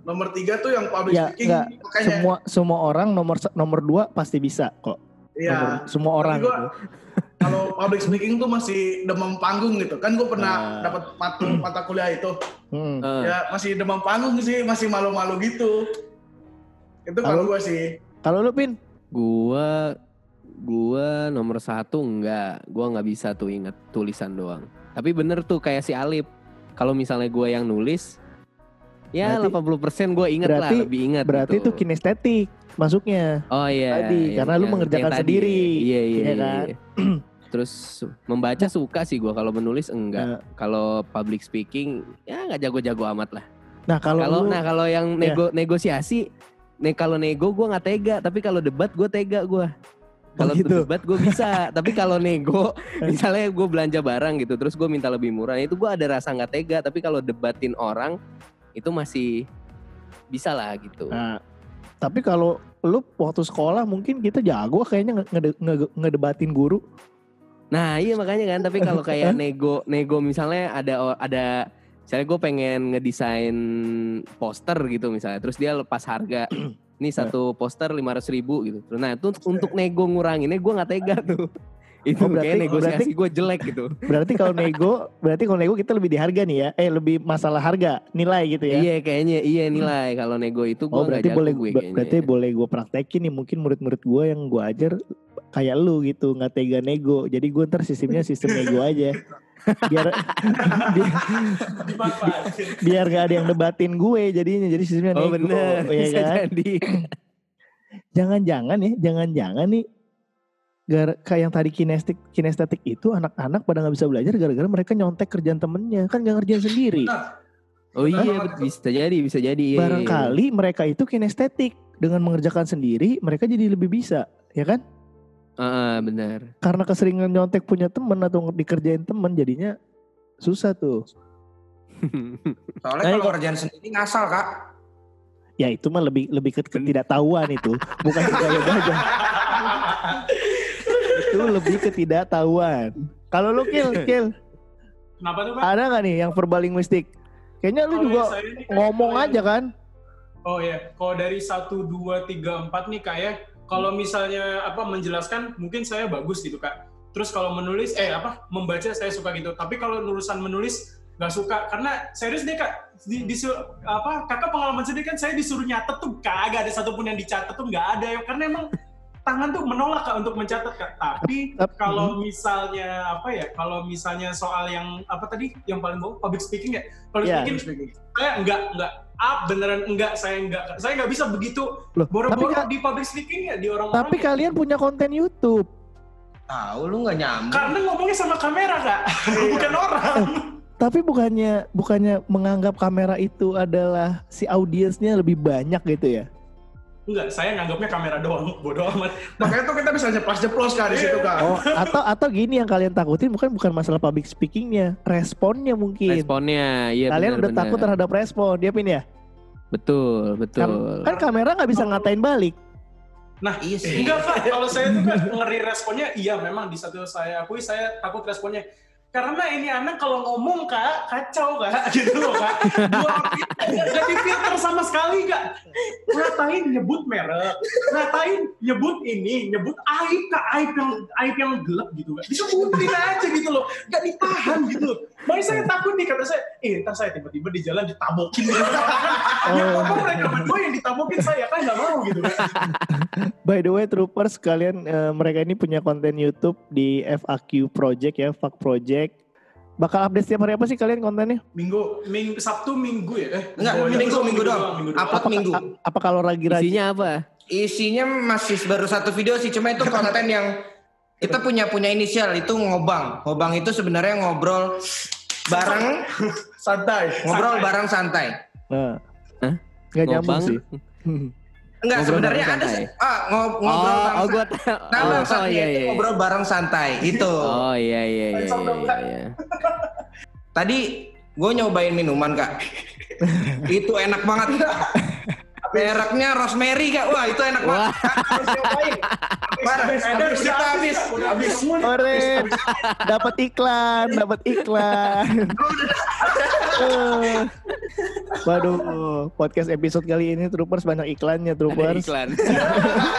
[SPEAKER 4] nomor tiga tuh yang public
[SPEAKER 1] Ya,
[SPEAKER 4] speaking
[SPEAKER 1] enggak.
[SPEAKER 4] makanya
[SPEAKER 1] semua semua orang nomor nomor dua pasti bisa kok.
[SPEAKER 4] iya.
[SPEAKER 1] Semua orang.
[SPEAKER 4] gua-
[SPEAKER 1] gitu.
[SPEAKER 4] Kalau public speaking tuh masih demam panggung gitu. Kan gue pernah
[SPEAKER 1] Ah.
[SPEAKER 4] dapat mata mata kuliah itu.
[SPEAKER 1] Hmm.
[SPEAKER 2] Eh,
[SPEAKER 4] Ya masih demam panggung sih, masih malu-malu gitu. Itu
[SPEAKER 1] Kalau-
[SPEAKER 4] gue sih.
[SPEAKER 1] Kalau lu pin,
[SPEAKER 2] Gua gua nomor satu enggak, gua nggak bisa tuh inget tulisan doang. Tapi bener tuh kayak si Alip, kalau misalnya gua yang nulis, ya
[SPEAKER 1] Berarti-
[SPEAKER 2] 80% gua inget lah,
[SPEAKER 1] berarti-
[SPEAKER 2] lebih ingat.
[SPEAKER 1] berarti
[SPEAKER 2] gitu.
[SPEAKER 1] itu kinestetik masuknya.
[SPEAKER 2] Oh iya.
[SPEAKER 1] tadi,
[SPEAKER 2] yang-
[SPEAKER 1] karena lu
[SPEAKER 2] yang-
[SPEAKER 1] mengerjakan
[SPEAKER 2] tadi.
[SPEAKER 1] sendiri,
[SPEAKER 2] Iya iya.
[SPEAKER 1] iya
[SPEAKER 2] iya,
[SPEAKER 1] kan?
[SPEAKER 2] iya. Terus membaca suka sih gua kalau menulis enggak.
[SPEAKER 1] Nah.
[SPEAKER 2] Kalau public speaking ya nggak jago-jago amat lah.
[SPEAKER 1] Nah kalau
[SPEAKER 2] Kalau
[SPEAKER 1] lu,
[SPEAKER 2] nah kalau yang
[SPEAKER 1] Ya.
[SPEAKER 2] nego negosiasi, ne kalau nego gua nggak tega, tapi kalau debat gua tega gua.
[SPEAKER 1] Oh,
[SPEAKER 2] Kalau
[SPEAKER 1] gitu.
[SPEAKER 2] debat gue bisa, tapi kalau nego, misalnya gue belanja barang gitu, terus gue minta lebih murah, itu gue ada rasa nggak tega. Tapi kalau debatin orang, itu masih bisa lah gitu.
[SPEAKER 1] nah, tapi kalau lu waktu sekolah mungkin kita jago kayaknya nge- ngede- nge- ngedebatin guru.
[SPEAKER 2] Nah iya makanya kan, tapi kalau kayak nego, nego misalnya ada ada, misalnya gue pengen ngedesain poster gitu misalnya, terus dia lepas harga, ini satu poster lima ribu gitu. Nah itu untuk, untuk nego nguranginnya gue nggak tega tuh. Itu
[SPEAKER 1] Oh, berarti-
[SPEAKER 2] kayak negosiasi
[SPEAKER 1] berarti-
[SPEAKER 2] gue jelek gitu.
[SPEAKER 1] Berarti kalau nego, berarti kalau nego kita lebih di harga nih ya. Eh lebih masalah harga, nilai gitu ya.
[SPEAKER 2] Iya kayaknya. Iya nilai. Kalau nego itu gue
[SPEAKER 1] Oh berarti boleh
[SPEAKER 2] gue kayaknya.
[SPEAKER 1] berarti boleh gue praktekin nih. Mungkin murid-murid gue yang gue ajar kayak lu gitu nggak tega nego. Jadi gue ntar sistemnya sistem nego aja. Biar biar, biar gak ada yang debatin gue jadinya. Jadi sistemnya
[SPEAKER 2] Oh
[SPEAKER 1] nego.
[SPEAKER 2] bener.
[SPEAKER 1] Ya
[SPEAKER 2] bisa
[SPEAKER 1] kan?
[SPEAKER 2] jadi.
[SPEAKER 1] jangan-jangan ya jangan-jangan nih gara kayak yang tadi kinestetik kinestetik itu anak-anak pada nggak bisa belajar gara-gara mereka nyontek kerjaan temennya. Kan nggak ngerjain sendiri.
[SPEAKER 2] Oh iya, bisa jadi, bisa jadi. Iya, iya, iya.
[SPEAKER 1] barangkali mereka itu kinestetik. Dengan mengerjakan sendiri mereka jadi lebih bisa ya kan?
[SPEAKER 2] Ah, ah, benar.
[SPEAKER 1] karena keseringan nyontek punya temen atau dikerjain temen jadinya susah tuh.
[SPEAKER 3] Soalnya
[SPEAKER 1] Nah,
[SPEAKER 3] kalau kerjaan sendiri ngasal kak.
[SPEAKER 1] ya itu mah lebih lebih ke ketidaktahuan itu. Bukan gaya belajar itu lebih ketidaktahuan. Kalau lu kill kill
[SPEAKER 5] Kenapa tuh Pak?
[SPEAKER 1] ada nggak nih yang verbal linguistik kayaknya lu
[SPEAKER 5] Kalau
[SPEAKER 1] juga
[SPEAKER 5] kayak-
[SPEAKER 1] ngomong aja kan?
[SPEAKER 5] Oh ya, kalau dari 1, 2, 3, 4 nih kak ya, kalau misalnya apa menjelaskan mungkin saya bagus gitu kak. Terus kalau menulis, eh apa membaca saya suka gitu. Tapi kalau nulisan menulis nggak suka. Karena serius deh kak, di, disu- apa kakak pengalaman sendiri kan saya disuruh nyatet tuh kagak ada satupun yang dicatat tuh nggak ada. Ya karena emang tangan tuh menolak kak untuk mencatat kak. Tapi
[SPEAKER 1] Tap-
[SPEAKER 5] kalau misalnya apa ya, kalau misalnya soal yang apa tadi yang paling bawah public speaking ya, public
[SPEAKER 1] Iya,
[SPEAKER 5] speaking saya enggak enggak ah beneran enggak saya enggak saya enggak bisa begitu
[SPEAKER 1] Loh, tapi,
[SPEAKER 5] boro-boro di public speaking ya di orang-orang
[SPEAKER 1] tapi
[SPEAKER 5] ya.
[SPEAKER 1] kalian punya konten YouTube.
[SPEAKER 3] Tahu lu nggak nyambung.
[SPEAKER 5] karena ngomongnya sama kamera kak. Bukan orang.
[SPEAKER 1] Tapi bukannya bukannya menganggap kamera itu adalah si audiensnya lebih banyak gitu ya
[SPEAKER 5] enggak saya nganggapnya kamera doang bodoh amat
[SPEAKER 4] Makanya tuh kita bisa jeplos-jeplos kan di situ kan.
[SPEAKER 1] oh atau atau gini yang kalian takutin bukan bukan masalah public speakingnya responnya mungkin
[SPEAKER 2] Responnya, iya
[SPEAKER 1] kalian
[SPEAKER 2] benar,
[SPEAKER 1] udah
[SPEAKER 2] benar.
[SPEAKER 1] takut terhadap respon dia pin ya
[SPEAKER 2] Betul, betul.
[SPEAKER 1] kan kamera nggak bisa ngatain balik
[SPEAKER 5] nah
[SPEAKER 3] Iya sih.
[SPEAKER 5] enggak kak kalau saya tuh kan ngeri responnya iya memang di satu saya akui saya takut responnya karena ini anak kalau ngomong kak kacau kak gitu loh kak. Nggak difilter sama sekali kak. Ngatain nyebut merek ngatain nyebut ini nyebut aib kak. Aib yang aib yang gelap gitu kak. Disebutin aja gitu loh nggak ditahan gitu makanya saya takut nih kata saya eh ntar saya tiba-tiba di jalan ditabokin gitu.
[SPEAKER 1] Oh.
[SPEAKER 5] ngomong mereka berdua yang ditabokin saya kan nggak mau gitu kan
[SPEAKER 1] by the way troopers kalian eh, mereka ini punya konten YouTube di FAQ Project ya FAQ Project bakal update setiap hari apa sih kalian kontennya
[SPEAKER 5] minggu minggu sabtu minggu ya eh
[SPEAKER 3] Enggak,
[SPEAKER 5] oh,
[SPEAKER 3] minggu,
[SPEAKER 5] besok
[SPEAKER 3] minggu doang.
[SPEAKER 5] minggu doang.
[SPEAKER 3] Upload minggu.
[SPEAKER 1] Apa kalau lagi rajin
[SPEAKER 2] Isinya apa?
[SPEAKER 3] Isinya masih baru satu video sih, cuma itu konten yang kita punya punya inisial itu ngobang. Ngobang itu sebenarnya ngobrol bareng,
[SPEAKER 4] Santai.
[SPEAKER 3] ngobrol bareng santai.
[SPEAKER 1] nah,
[SPEAKER 2] Hah?
[SPEAKER 1] nggak nyambung
[SPEAKER 2] Ngobang?
[SPEAKER 1] sih
[SPEAKER 3] Enggak, sebenarnya ada
[SPEAKER 2] santai.
[SPEAKER 3] ah ngo- ngobrol
[SPEAKER 2] Oh,
[SPEAKER 3] bareng
[SPEAKER 2] oh tahu.
[SPEAKER 3] Nama
[SPEAKER 2] Oh, oh,
[SPEAKER 3] satunya
[SPEAKER 2] iya,
[SPEAKER 3] itu
[SPEAKER 2] iya.
[SPEAKER 3] ngobrol bareng santai itu.
[SPEAKER 2] Oh iya iya iya iya. Iya.
[SPEAKER 3] Tadi gue nyobain minuman kak, itu enak banget. Mereknya rosemary kak, wah itu enak banget.
[SPEAKER 2] Wah.
[SPEAKER 3] Harus nyobain.
[SPEAKER 5] Habis,
[SPEAKER 3] habis
[SPEAKER 5] habis,
[SPEAKER 3] kita habis.
[SPEAKER 5] udah habis.
[SPEAKER 1] Ore, dapat iklan, dapat iklan. Waduh, podcast episode kali ini Troopers banyak iklannya
[SPEAKER 2] Ada
[SPEAKER 1] Troopers.
[SPEAKER 2] iklan.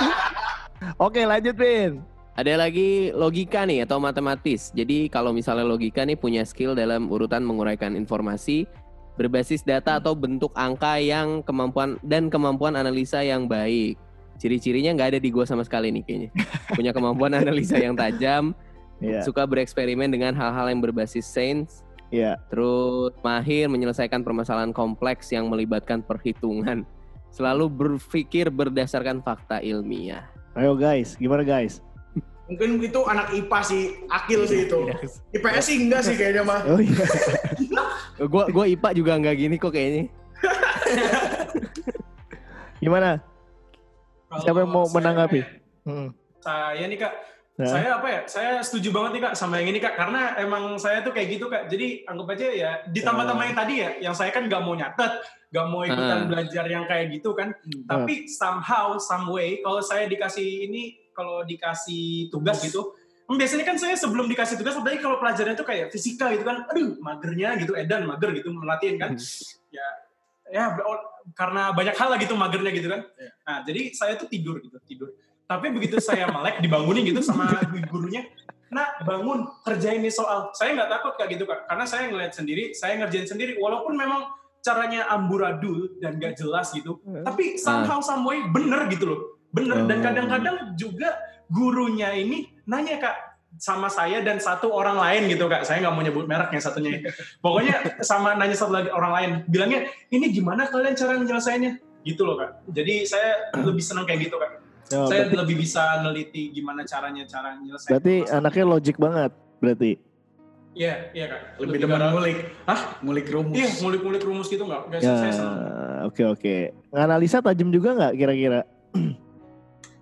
[SPEAKER 1] Oke, lanjut Vin.
[SPEAKER 2] Ada lagi logika nih atau matematis. Jadi kalau misalnya logika nih punya skill dalam urutan menguraikan informasi berbasis data atau bentuk angka yang kemampuan dan kemampuan analisa yang baik. Ciri-cirinya nggak ada di gua sama sekali nih kayaknya. Punya kemampuan analisa yang tajam,
[SPEAKER 1] Iya,
[SPEAKER 2] suka bereksperimen dengan hal-hal yang berbasis sains,
[SPEAKER 1] iya.
[SPEAKER 2] terus mahir menyelesaikan permasalahan kompleks yang melibatkan perhitungan. Selalu berpikir berdasarkan fakta ilmiah.
[SPEAKER 1] Ayo guys, gimana guys?
[SPEAKER 4] Mungkin itu anak IPA sih, Akil sih itu. IPS sih enggak sih kayaknya mah.
[SPEAKER 1] Oh iya.
[SPEAKER 2] Gua gua IPA juga nggak gini kok kayaknya.
[SPEAKER 1] Gimana? Siapa yang mau
[SPEAKER 5] saya-
[SPEAKER 1] menanggapi? Hmm.
[SPEAKER 5] Saya nih kak,
[SPEAKER 1] Nah.
[SPEAKER 5] saya apa ya? Saya setuju banget nih kak sama yang ini kak, karena emang saya tuh kayak gitu kak. Jadi anggap aja ya ditambah-tambah yang tadi ya, yang saya kan nggak mau nyatet, nggak mau ikutan
[SPEAKER 2] Ah.
[SPEAKER 5] belajar yang kayak gitu kan. Tapi somehow, some way, kalau saya dikasih ini, kalau dikasih tugas gitu, biasanya kan saya sebelum dikasih tugas, apalagi kalau pelajarannya tuh kayak fisika gitu kan, aduh magernya gitu, edan mager gitu melatihin kan. ya, ya ber- karena banyak hal lah gitu magernya gitu kan. Nah jadi saya tuh tidur gitu, tidur. Tapi begitu saya melek dibangunin gitu sama gurunya, nah bangun kerjain nih soal. Saya nggak takut kayak gitu kak, karena saya ngeliat sendiri, saya ngerjain sendiri. Walaupun memang caranya amburadul dan gak jelas gitu, tapi somehow some way bener gitu loh, bener. Dan
[SPEAKER 1] Oh.
[SPEAKER 5] kadang-kadang juga gurunya ini nanya kak sama saya dan satu orang lain gitu kak. Saya nggak mau nyebut merek yang satunya. Pokoknya sama nanya satu lagi orang lain, bilangnya ini gimana kalian cara nyelesainnya? Gitu loh kak. Jadi saya lebih senang kayak gitu kak.
[SPEAKER 1] Oh,
[SPEAKER 5] saya
[SPEAKER 1] berarti,
[SPEAKER 5] lebih bisa neliti gimana caranya cara nyelesain.
[SPEAKER 1] berarti
[SPEAKER 5] masalah.
[SPEAKER 1] anaknya logik banget berarti.
[SPEAKER 5] Iya, iya kak.
[SPEAKER 4] Lebih demen
[SPEAKER 5] gara-
[SPEAKER 4] ngulik.
[SPEAKER 5] Hah?
[SPEAKER 4] Ngulik rumus.
[SPEAKER 5] Iya, ngulik-ngulik rumus gitu nggak? Nggak,
[SPEAKER 1] Ya,
[SPEAKER 5] saya senang.
[SPEAKER 1] oke oke. Nganalisa tajam juga nggak kira-kira?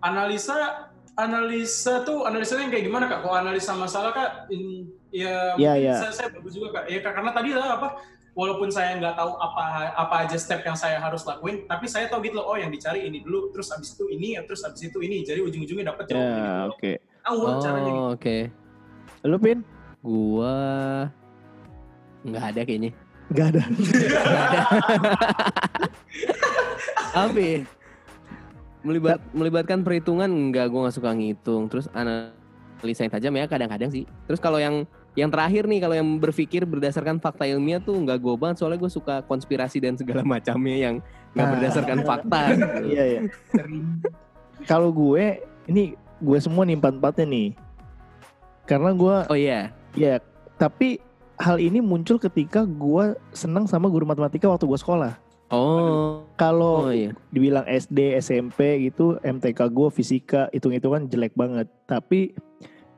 [SPEAKER 5] Analisa, analisa tuh analisanya yang kayak gimana kak? Kalau analisa masalah kak, in- ya,
[SPEAKER 1] Iya,
[SPEAKER 5] mungkin
[SPEAKER 1] iya.
[SPEAKER 5] Saya, saya bagus juga kak. Ya kak, karena tadi lah apa? Walaupun saya nggak tahu apa apa aja step yang saya harus lakuin, tapi saya tahu gitu loh. Oh, yang dicari ini dulu, terus abis itu ini, terus abis itu ini. Jadi ujung-ujungnya dapet jawabannya
[SPEAKER 1] Ya
[SPEAKER 5] gitu.
[SPEAKER 1] oke.
[SPEAKER 5] Tahu lah caranya gitu.
[SPEAKER 2] Oh, oke.
[SPEAKER 1] Lu pin?
[SPEAKER 2] Gua nggak ada kayaknya.
[SPEAKER 1] Gak ada.
[SPEAKER 2] Apa? ya? Melibat, melibatkan perhitungan enggak, gue nggak suka ngitung. Terus analisa yang tajam ya kadang-kadang sih. Terus kalau yang yang terakhir nih, kalau yang berpikir berdasarkan fakta ilmiah tuh nggak gue banget. Soalnya gue suka konspirasi dan segala macamnya yang nggak
[SPEAKER 1] Ah.
[SPEAKER 2] berdasarkan fakta. gitu.
[SPEAKER 1] Iya iya. Kalau gue ini gue semua nih empat-empatnya nih. Karena gue
[SPEAKER 2] Oh iya.
[SPEAKER 1] ya tapi hal ini muncul ketika gue senang sama guru matematika waktu gue sekolah.
[SPEAKER 2] Oh,
[SPEAKER 1] Kalau
[SPEAKER 2] oh iya.
[SPEAKER 1] dibilang SD, SMP gitu, MTK gue fisika hitung-hitungan jelek banget. Tapi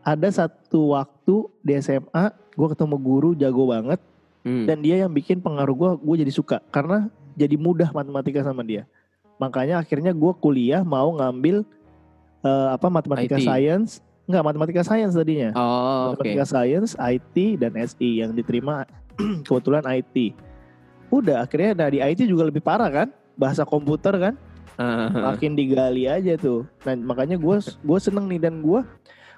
[SPEAKER 1] ada satu waktu di SMA gue ketemu guru jago banget
[SPEAKER 2] Hmm.
[SPEAKER 1] dan dia yang bikin pengaruh gue, gue jadi suka karena jadi mudah matematika sama dia. Makanya akhirnya gue kuliah mau ngambil eh, apa matematika
[SPEAKER 2] IT.
[SPEAKER 1] science, enggak matematika science tadinya.
[SPEAKER 2] Oh.
[SPEAKER 1] Matematika Science, IT, dan SI yang diterima kebetulan IT. Udah akhirnya dari IT juga lebih parah kan, bahasa komputer kan,
[SPEAKER 2] Ah,
[SPEAKER 1] makin digali aja tuh. Nah makanya gue gue seneng nih dan gue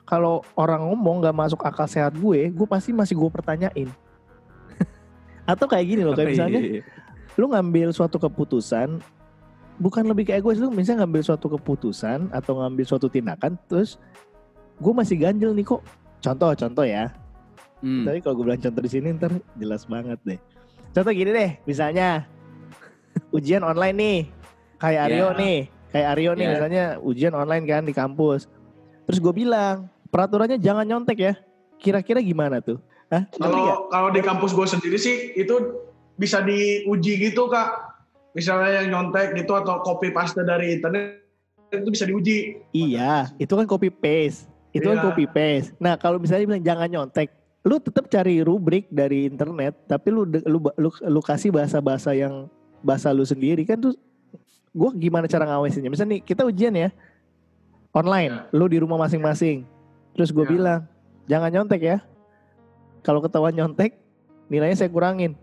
[SPEAKER 1] kalau orang ngomong nggak masuk akal sehat gue, gue pasti masih gue pertanyain. Atau kayak gini loh, kayak misalnya
[SPEAKER 2] Iya, iya.
[SPEAKER 1] lu ngambil suatu keputusan bukan lebih kayak gue lu misalnya ngambil suatu keputusan atau ngambil suatu tindakan terus gue masih ganjel nih kok contoh contoh ya
[SPEAKER 2] Hmm.
[SPEAKER 1] tapi kalau gue bilang contoh di sini ntar jelas banget deh contoh gini deh misalnya ujian online nih kayak Aryo
[SPEAKER 2] Ya.
[SPEAKER 1] nih kayak Aryo nih
[SPEAKER 2] Ya.
[SPEAKER 1] misalnya ujian online kan di kampus terus gue bilang peraturannya jangan nyontek ya kira-kira gimana tuh Hah?
[SPEAKER 4] Kalau kalau di kampus gue sendiri sih itu bisa diuji gitu kak. Misalnya yang nyontek gitu atau copy paste dari internet itu bisa diuji.
[SPEAKER 1] Iya, itu kan copy paste. Itu kan
[SPEAKER 4] Iya.
[SPEAKER 1] copy paste. Nah, kalau misalnya bilang jangan nyontek, lu tetap cari rubrik dari internet, tapi lu lu lu, lu kasih bahasa-bahasa yang bahasa lu sendiri kan tuh gua gimana cara ngawasinnya? Misalnya nih kita ujian ya online, lu di rumah masing-masing. Terus gue
[SPEAKER 4] Ya.
[SPEAKER 1] bilang, jangan nyontek ya. Kalau ketahuan nyontek, nilainya saya kurangin.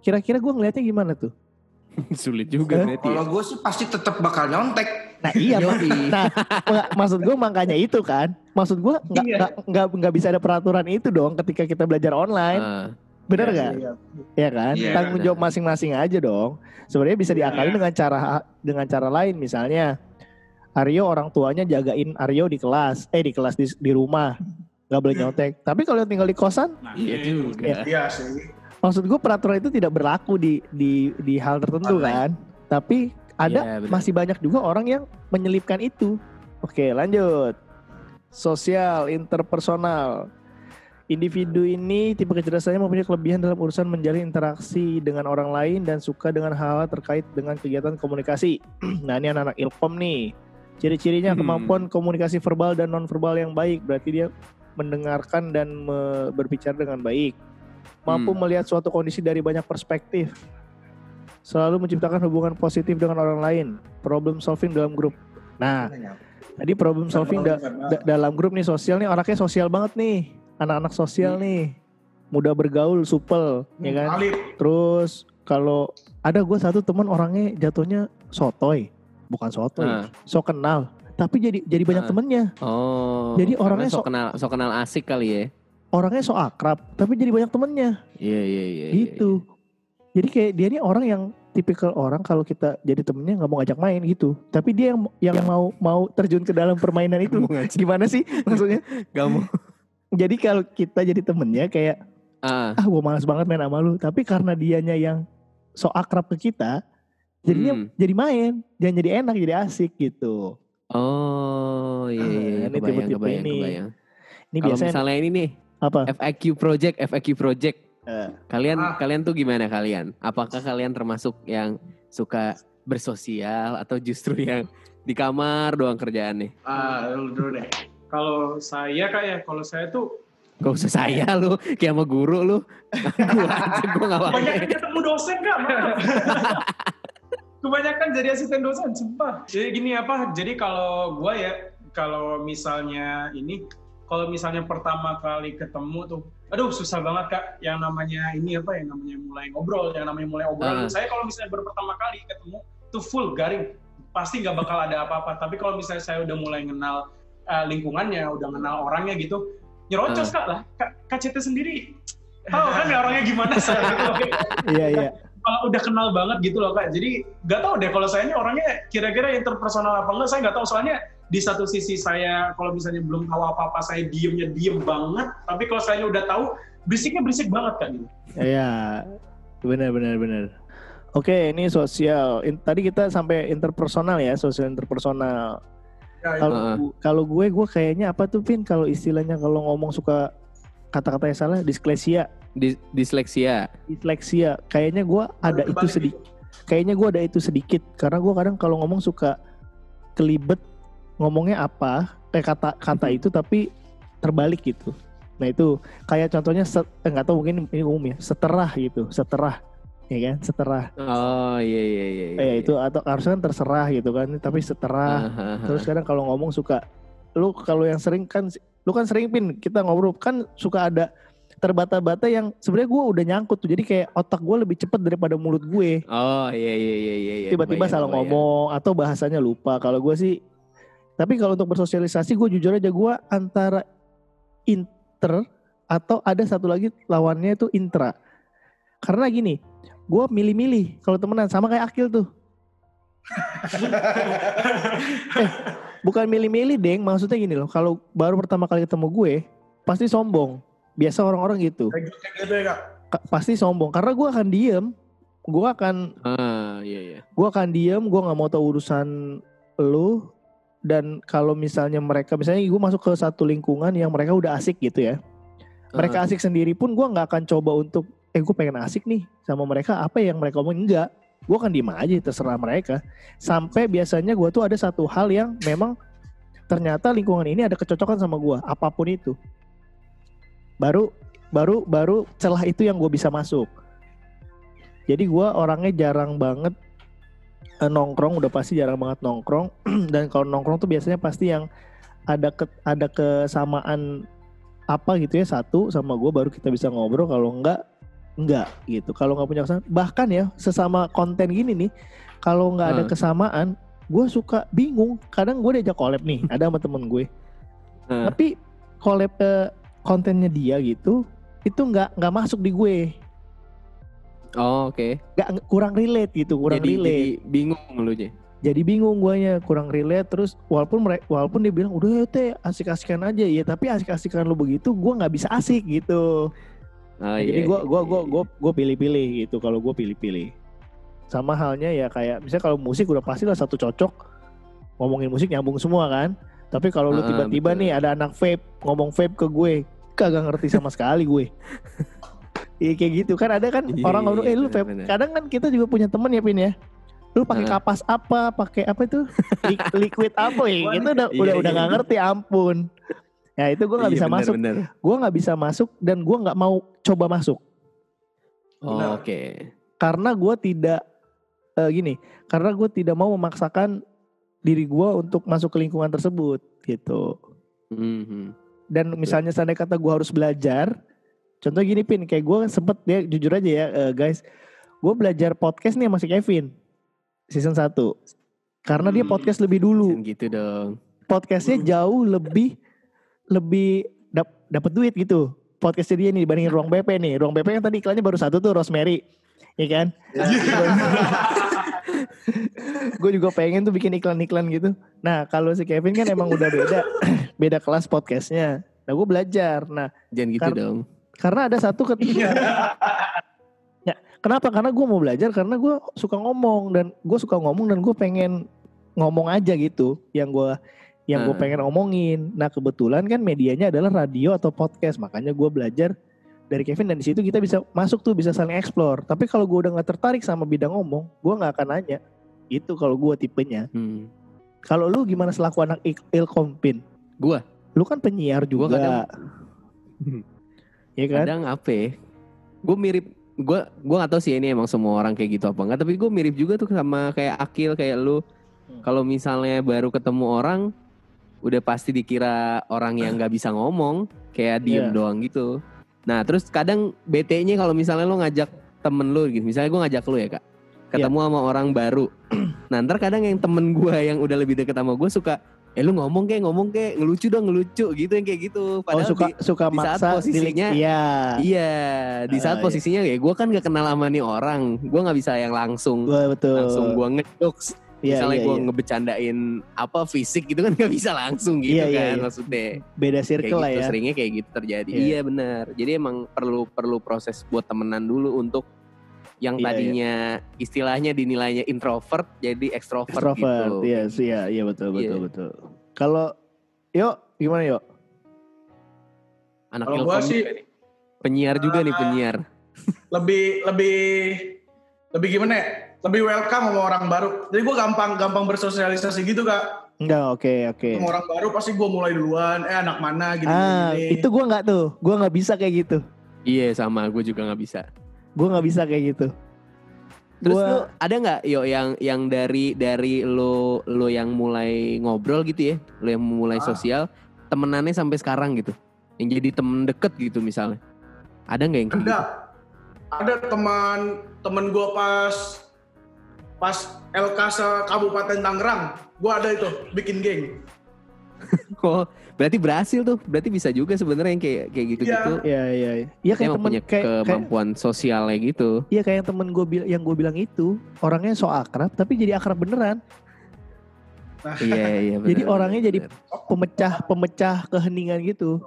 [SPEAKER 1] Kira-kira gua ngelihatnya gimana tuh?
[SPEAKER 2] Sulit juga
[SPEAKER 1] Eh,
[SPEAKER 2] berarti. ya.
[SPEAKER 3] Kalau gue sih pasti tetap bakal nyontek.
[SPEAKER 1] Nah iya, Mak. Nah mak- maksud gue makanya itu kan. Maksud gue nggak
[SPEAKER 4] Iya.
[SPEAKER 1] nggak nggak bisa ada peraturan itu dong ketika kita belajar online,
[SPEAKER 2] Ah,
[SPEAKER 1] bener
[SPEAKER 4] Iya,
[SPEAKER 1] nggak?
[SPEAKER 4] iya.
[SPEAKER 1] Ya kan,
[SPEAKER 3] Iya,
[SPEAKER 1] tanggung jawab masing-masing aja dong. Sebenarnya bisa diakali dengan cara dengan cara lain, misalnya Aryo orang tuanya jagain Aryo di kelas, eh di kelas di, di rumah, nggak boleh nyontek. Tapi kalau tinggal di kosan,
[SPEAKER 5] Nah,
[SPEAKER 2] Iya juga.
[SPEAKER 4] Iya sih.
[SPEAKER 1] maksud gue peraturan itu tidak berlaku di di di hal tertentu
[SPEAKER 3] Online.
[SPEAKER 1] kan. Tapi ada
[SPEAKER 2] Iya, benar.
[SPEAKER 1] masih banyak juga orang yang menyelipkan itu. Oke, lanjut. Sosial interpersonal. Individu ini tipe kecerdasannya mempunyai kelebihan dalam urusan menjalin interaksi dengan orang lain dan suka dengan hal-hal terkait dengan kegiatan komunikasi. nah, ini anak-anak ilkom nih. Ciri-cirinya
[SPEAKER 2] Hmm.
[SPEAKER 1] kemampuan komunikasi verbal dan nonverbal yang baik. Berarti dia mendengarkan dan me- berbicara dengan baik. Mampu
[SPEAKER 2] Hmm.
[SPEAKER 1] melihat suatu kondisi dari banyak perspektif. Selalu menciptakan hubungan positif dengan orang lain. Problem solving dalam grup. Nah, tadi problem solving da- da- dalam grup nih sosial nih orangnya sosial banget nih. Anak-anak sosial nih. Mudah bergaul, supel, ya kan?
[SPEAKER 4] Alif.
[SPEAKER 1] Terus kalau ada gue satu teman orangnya jatuhnya sotoy, bukan sotoy,
[SPEAKER 2] Ah.
[SPEAKER 1] so kenal. Tapi jadi jadi banyak
[SPEAKER 2] Ah.
[SPEAKER 1] temennya.
[SPEAKER 2] Oh.
[SPEAKER 1] Jadi orangnya so-
[SPEAKER 2] kenal sok kenal asik kali ya.
[SPEAKER 1] Orangnya so akrab, tapi jadi banyak temennya.
[SPEAKER 2] Iya iya iya. iya,
[SPEAKER 1] gitu. Jadi kayak dia ini orang yang tipikal orang kalau kita jadi temennya nggak mau ngajak main gitu. Tapi dia yang yang mau mau terjun ke dalam permainan
[SPEAKER 2] iya.
[SPEAKER 1] itu. Gimana sih maksudnya?
[SPEAKER 2] Gak mau.
[SPEAKER 1] Jadi kalau kita jadi temennya kayak
[SPEAKER 2] Ah,
[SPEAKER 1] ah gue malas banget main sama lu. Tapi karena dianya yang so akrab ke kita, jadinya
[SPEAKER 2] Hmm.
[SPEAKER 1] jadi main dan jadi enak jadi asik gitu.
[SPEAKER 2] Oh iya iya.
[SPEAKER 1] Ah, ini
[SPEAKER 2] kebayang,
[SPEAKER 1] tipe-tipe
[SPEAKER 2] kebayang,
[SPEAKER 1] ini.
[SPEAKER 2] kebayang.
[SPEAKER 1] Ini
[SPEAKER 2] Kalau
[SPEAKER 1] biasanya
[SPEAKER 2] misalnya ini nih
[SPEAKER 1] apa?
[SPEAKER 2] FAQ project, FAQ project.
[SPEAKER 1] Eh.
[SPEAKER 2] Kalian
[SPEAKER 4] Ah.
[SPEAKER 2] kalian tuh gimana kalian? Apakah kalian termasuk yang suka bersosial atau justru yang Di kamar doang kerjaan nih.
[SPEAKER 4] Ah, lu dulu deh.
[SPEAKER 5] Kalau saya kak ya, kalau saya tuh
[SPEAKER 2] Gak usah saya lu, kayak sama guru lu. gua aja, gua gak
[SPEAKER 5] banyak ketemu dosen kak. Kebanyakan jadi asisten dosen, sumpah. Jadi gini apa? Jadi kalau gua ya, kalau misalnya ini, kalau misalnya pertama kali ketemu tuh, aduh susah banget kak. Yang namanya ini apa? Yang namanya mulai ngobrol, yang namanya mulai obrolan.
[SPEAKER 2] Ah.
[SPEAKER 5] Saya kalau misalnya baru pertama kali ketemu, tuh full garing, pasti nggak bakal ada apa-apa. Tapi kalau misalnya saya udah mulai kenal eh, lingkungannya, udah kenal orangnya gitu, nyerocos kak lah. Kak, Kak Cete sendiri, tahu kan ya orangnya gimana saya gitu.
[SPEAKER 1] Iya iya.
[SPEAKER 5] Kalau udah kenal banget gitu loh kak. Jadi nggak tahu deh kalau saya ini orangnya kira-kira interpersonal apa enggak saya nggak tahu soalnya di satu sisi saya kalau misalnya belum tahu apa-apa saya diemnya diem banget. Tapi kalau saya udah tahu berisiknya berisik banget kan gitu.
[SPEAKER 1] Iya. Benar benar benar. Oke, ini sosial. In- tadi kita sampai interpersonal ya, sosial interpersonal.
[SPEAKER 5] Ya,
[SPEAKER 1] Kalau kalau gue gue kayaknya apa tuh Pin kalau istilahnya kalau ngomong suka kata-kata yang salah disklesia,
[SPEAKER 2] Dis- disleksia.
[SPEAKER 1] disleksia. Kayaknya gue ada itu
[SPEAKER 5] Kebalik
[SPEAKER 1] sedikit. Kayaknya gue ada itu sedikit karena gue kadang kalau ngomong suka kelibet ngomongnya apa eh kata kata itu tapi terbalik gitu. Nah itu kayak contohnya eh, nggak tahu mungkin ini umum ya seterah gitu, seterah ya kan seterah.
[SPEAKER 2] Oh iya iya iya. iya.
[SPEAKER 1] Eh itu atau harusnya kan terserah gitu kan, tapi seterah.
[SPEAKER 2] Ah, ah, ah.
[SPEAKER 1] Terus kadang kalau ngomong suka lu kalau yang sering kan lu kan sering pin kita ngobrol kan suka ada terbata-bata yang sebenarnya gue udah nyangkut. Tuh jadi kayak otak gue lebih cepet daripada mulut gue.
[SPEAKER 2] Oh iya iya iya iya. iya.
[SPEAKER 1] tiba-tiba salah ngomong atau bahasanya lupa. Kalau gue sih tapi kalau untuk bersosialisasi gue jujur aja gue antara inter atau ada satu lagi lawannya itu intra. Karena gini gue milih-milih kalau temenan sama kayak Akil tuh. Eh bukan milih-milih deng. Maksudnya gini loh kalau baru pertama kali ketemu gue pasti sombong. Biasa orang-orang gitu.
[SPEAKER 4] Gitu, gitu ya
[SPEAKER 1] pasti sombong. Karena gue akan diem. Gue akan
[SPEAKER 2] Ah iya iya.
[SPEAKER 1] gue akan diem gue nggak mau tahu urusan lu. Dan kalau misalnya mereka misalnya gue masuk ke satu lingkungan yang mereka udah asik gitu ya. Mereka
[SPEAKER 2] Ah.
[SPEAKER 1] asik sendiri pun gue nggak akan coba untuk eh gue pengen asik nih sama mereka. Apa yang mereka omongin? Enggak gue akan diem aja terserah mereka. Sampai biasanya gue tuh ada satu hal yang memang ternyata lingkungan ini ada kecocokan sama gue apa pun itu. Baru baru baru celah itu yang gue bisa masuk. Jadi gue orangnya jarang banget eh, nongkrong udah pasti jarang banget nongkrong. Dan kalau nongkrong tuh biasanya pasti yang ada ke, ada kesamaan apa gitu ya satu sama gue baru kita bisa ngobrol. Kalau enggak enggak gitu kalau nggak punya kesamaan bahkan ya sesama konten gini nih kalau nggak ada
[SPEAKER 2] Hmm.
[SPEAKER 1] kesamaan gue suka bingung kadang gue diajak collab nih ada sama temen gue
[SPEAKER 2] Ah.
[SPEAKER 1] tapi collab eh, kontennya dia gitu itu nggak nggak masuk di gue
[SPEAKER 2] Oh oke.
[SPEAKER 1] nggak kurang relate gitu kurang
[SPEAKER 2] Jadi,
[SPEAKER 1] relate
[SPEAKER 2] jadi bingung lu nya.
[SPEAKER 1] jadi bingung guanya kurang relate terus walaupun mereka walaupun dia bilang udah ya teh asik-asikan aja ya tapi asik-asikan lu begitu gua nggak bisa asik gitu
[SPEAKER 2] Oh,
[SPEAKER 1] Nah,
[SPEAKER 2] iya,
[SPEAKER 1] jadi gua
[SPEAKER 2] iya,
[SPEAKER 1] gua
[SPEAKER 2] iya,
[SPEAKER 1] gua
[SPEAKER 2] iya.
[SPEAKER 1] gua gua pilih-pilih gitu kalau gua pilih-pilih. Sama halnya ya kayak misalnya kalau musik udah pasti lah satu cocok ngomongin musik nyambung semua kan. Tapi kalau lu
[SPEAKER 2] Ah,
[SPEAKER 1] tiba-tiba
[SPEAKER 2] betul.
[SPEAKER 1] nih ada anak vape ngomong vape ke gue kagak ngerti sama sekali gue. Iya kayak gitu. Kan ada kan
[SPEAKER 2] Iya,
[SPEAKER 1] orang ngomong eh lu vape. kadang kan kita juga punya temen ya Pin ya. Lu pakai
[SPEAKER 2] Ah.
[SPEAKER 1] kapas apa pakai apa itu? Lik- liquid apa ya? Gitu udah
[SPEAKER 2] iya,
[SPEAKER 1] udah
[SPEAKER 2] iya,
[SPEAKER 1] udah nggak ngerti ampun ya itu gue nggak
[SPEAKER 2] Iya,
[SPEAKER 1] bisa
[SPEAKER 2] benar,
[SPEAKER 1] masuk gue nggak bisa masuk dan gue nggak mau coba masuk
[SPEAKER 2] Oh,
[SPEAKER 4] Benar.
[SPEAKER 2] Oke.
[SPEAKER 1] karena gue tidak eh, gini karena gue tidak mau memaksakan diri gue untuk masuk ke lingkungan tersebut gitu
[SPEAKER 2] Mhm.
[SPEAKER 1] dan misalnya seandainya kata gue harus belajar contoh gini pin kayak gue sempet ya jujur aja ya eh, guys gue belajar podcast nih sama si Kevin season 1 karena dia
[SPEAKER 5] Hmm.
[SPEAKER 1] podcast lebih dulu
[SPEAKER 2] gitu dong.
[SPEAKER 1] podcastnya jauh lebih lebih dap, dapat duit gitu. Podcastnya dia nih dibandingin ruang BP nih. Ruang BP yang tadi iklannya baru satu tuh Rosemary. Ya kan? Gue juga pengen tuh bikin iklan-iklan gitu. Nah kalau si Kevin kan emang udah beda beda kelas podcastnya. Nah gue belajar. Nah
[SPEAKER 2] Jangan gitu
[SPEAKER 1] Kar-
[SPEAKER 2] dong.
[SPEAKER 1] karena ada satu ketika ya kenapa? Karena gue mau belajar karena gue suka ngomong dan gue suka ngomong dan gue pengen ngomong aja gitu yang gue yang gue pengen omongin nah kebetulan kan medianya adalah radio atau podcast makanya gue belajar dari Kevin dan di situ kita bisa masuk tuh bisa saling explore tapi kalau gue udah nggak tertarik sama bidang ngomong gue nggak akan nanya itu kalau gue tipenya
[SPEAKER 2] Hmm.
[SPEAKER 1] Kalau lu gimana selaku anak Ik- Ilkom Pin?
[SPEAKER 2] Gua,
[SPEAKER 1] Lu kan penyiar
[SPEAKER 2] Gua
[SPEAKER 1] juga.
[SPEAKER 2] kadang-
[SPEAKER 1] Iya kan?
[SPEAKER 2] kadang apa ya? Gue mirip, gue gue gak tahu sih ini emang semua orang kayak gitu apa enggak. Tapi gue mirip juga tuh sama kayak Akil kayak lu.
[SPEAKER 1] Hmm.
[SPEAKER 2] Kalau misalnya baru ketemu orang, udah pasti dikira orang yang nggak bisa ngomong, kayak diem
[SPEAKER 1] Iya.
[SPEAKER 2] doang gitu. Nah terus kadang BT-nya kalau misalnya lu ngajak temen lu gitu, misalnya gue ngajak lu ya kak, ketemu sama orang baru. nah ntar kadang yang temen gue yang udah lebih deket sama gue suka, eh lu ngomong kayak ngomong kayak ngelucu dong ngelucu gitu yang kayak gitu.
[SPEAKER 1] Oh suka
[SPEAKER 2] di-
[SPEAKER 1] suka
[SPEAKER 2] di saat
[SPEAKER 1] maksa
[SPEAKER 2] posisinya-
[SPEAKER 1] Iya.
[SPEAKER 2] Iya, di saat
[SPEAKER 1] iya.
[SPEAKER 2] posisinya ya gue kan gak kenal sama nih orang, gue nggak bisa yang langsung
[SPEAKER 1] Gua betul.
[SPEAKER 2] langsung gue ngejokes.
[SPEAKER 1] Iya,
[SPEAKER 2] Misalnya
[SPEAKER 1] iya,
[SPEAKER 2] gue
[SPEAKER 1] iya.
[SPEAKER 2] ngebecandain apa fisik gitu kan gak bisa langsung gitu
[SPEAKER 1] Iya, iya,
[SPEAKER 2] kan
[SPEAKER 1] iya.
[SPEAKER 2] maksudnya.
[SPEAKER 1] beda
[SPEAKER 2] Kayak
[SPEAKER 1] circle lah
[SPEAKER 2] gitu,
[SPEAKER 1] ya.
[SPEAKER 2] seringnya kayak gitu terjadi.
[SPEAKER 1] Iya.
[SPEAKER 2] Iya benar. Jadi emang perlu perlu proses buat temenan dulu untuk yang
[SPEAKER 1] Iya,
[SPEAKER 2] tadinya istilahnya dinilainya introvert jadi extrovert,
[SPEAKER 1] Extrovert.
[SPEAKER 2] gitu.
[SPEAKER 1] Iya, sih, iya, iya betul betul
[SPEAKER 2] Iya.
[SPEAKER 1] betul. Kalau yuk gimana yuk?
[SPEAKER 2] Anak
[SPEAKER 4] Kalau gua sih
[SPEAKER 2] nih. penyiar juga nih
[SPEAKER 4] Ah,
[SPEAKER 2] penyiar.
[SPEAKER 4] lebih lebih lebih gimana ya? Lebih welcome sama orang baru. Jadi gue gampang gampang bersosialisasi gitu kak.
[SPEAKER 1] Enggak, oke oke.
[SPEAKER 4] Sama orang baru pasti gue mulai duluan. Eh anak mana gini
[SPEAKER 1] Ah,
[SPEAKER 4] gini.
[SPEAKER 1] itu gua nggak tuh. Gua nggak bisa kayak gitu.
[SPEAKER 2] Iya sama, gue juga nggak bisa.
[SPEAKER 1] Gua nggak bisa kayak gitu.
[SPEAKER 2] Terus
[SPEAKER 1] Gua-
[SPEAKER 2] lu ada nggak yo yang yang dari dari lo lo yang mulai ngobrol gitu ya, lo yang mulai
[SPEAKER 4] Ah.
[SPEAKER 2] sosial, temenannya sampai sekarang gitu, yang jadi temen deket gitu misalnya, ada nggak yang kayak
[SPEAKER 4] Ada. Ada teman temen gue pas pas LK se Kabupaten Tangerang. Gue ada itu bikin geng.
[SPEAKER 2] Oh, berarti berhasil tuh, berarti bisa juga sebenarnya yang kayak kayak gitu gitu.
[SPEAKER 1] Iya iya. iya. Iya kayak temen
[SPEAKER 2] punya
[SPEAKER 1] kayak kayak
[SPEAKER 2] kemampuan sosialnya gitu.
[SPEAKER 1] iya kayak yang temen gue yang gue bilang itu orangnya so akrab tapi jadi akrab beneran.
[SPEAKER 2] iya iya.
[SPEAKER 1] Jadi
[SPEAKER 2] benar,
[SPEAKER 1] orangnya
[SPEAKER 2] benar,
[SPEAKER 1] jadi pemecah pemecah keheningan gitu.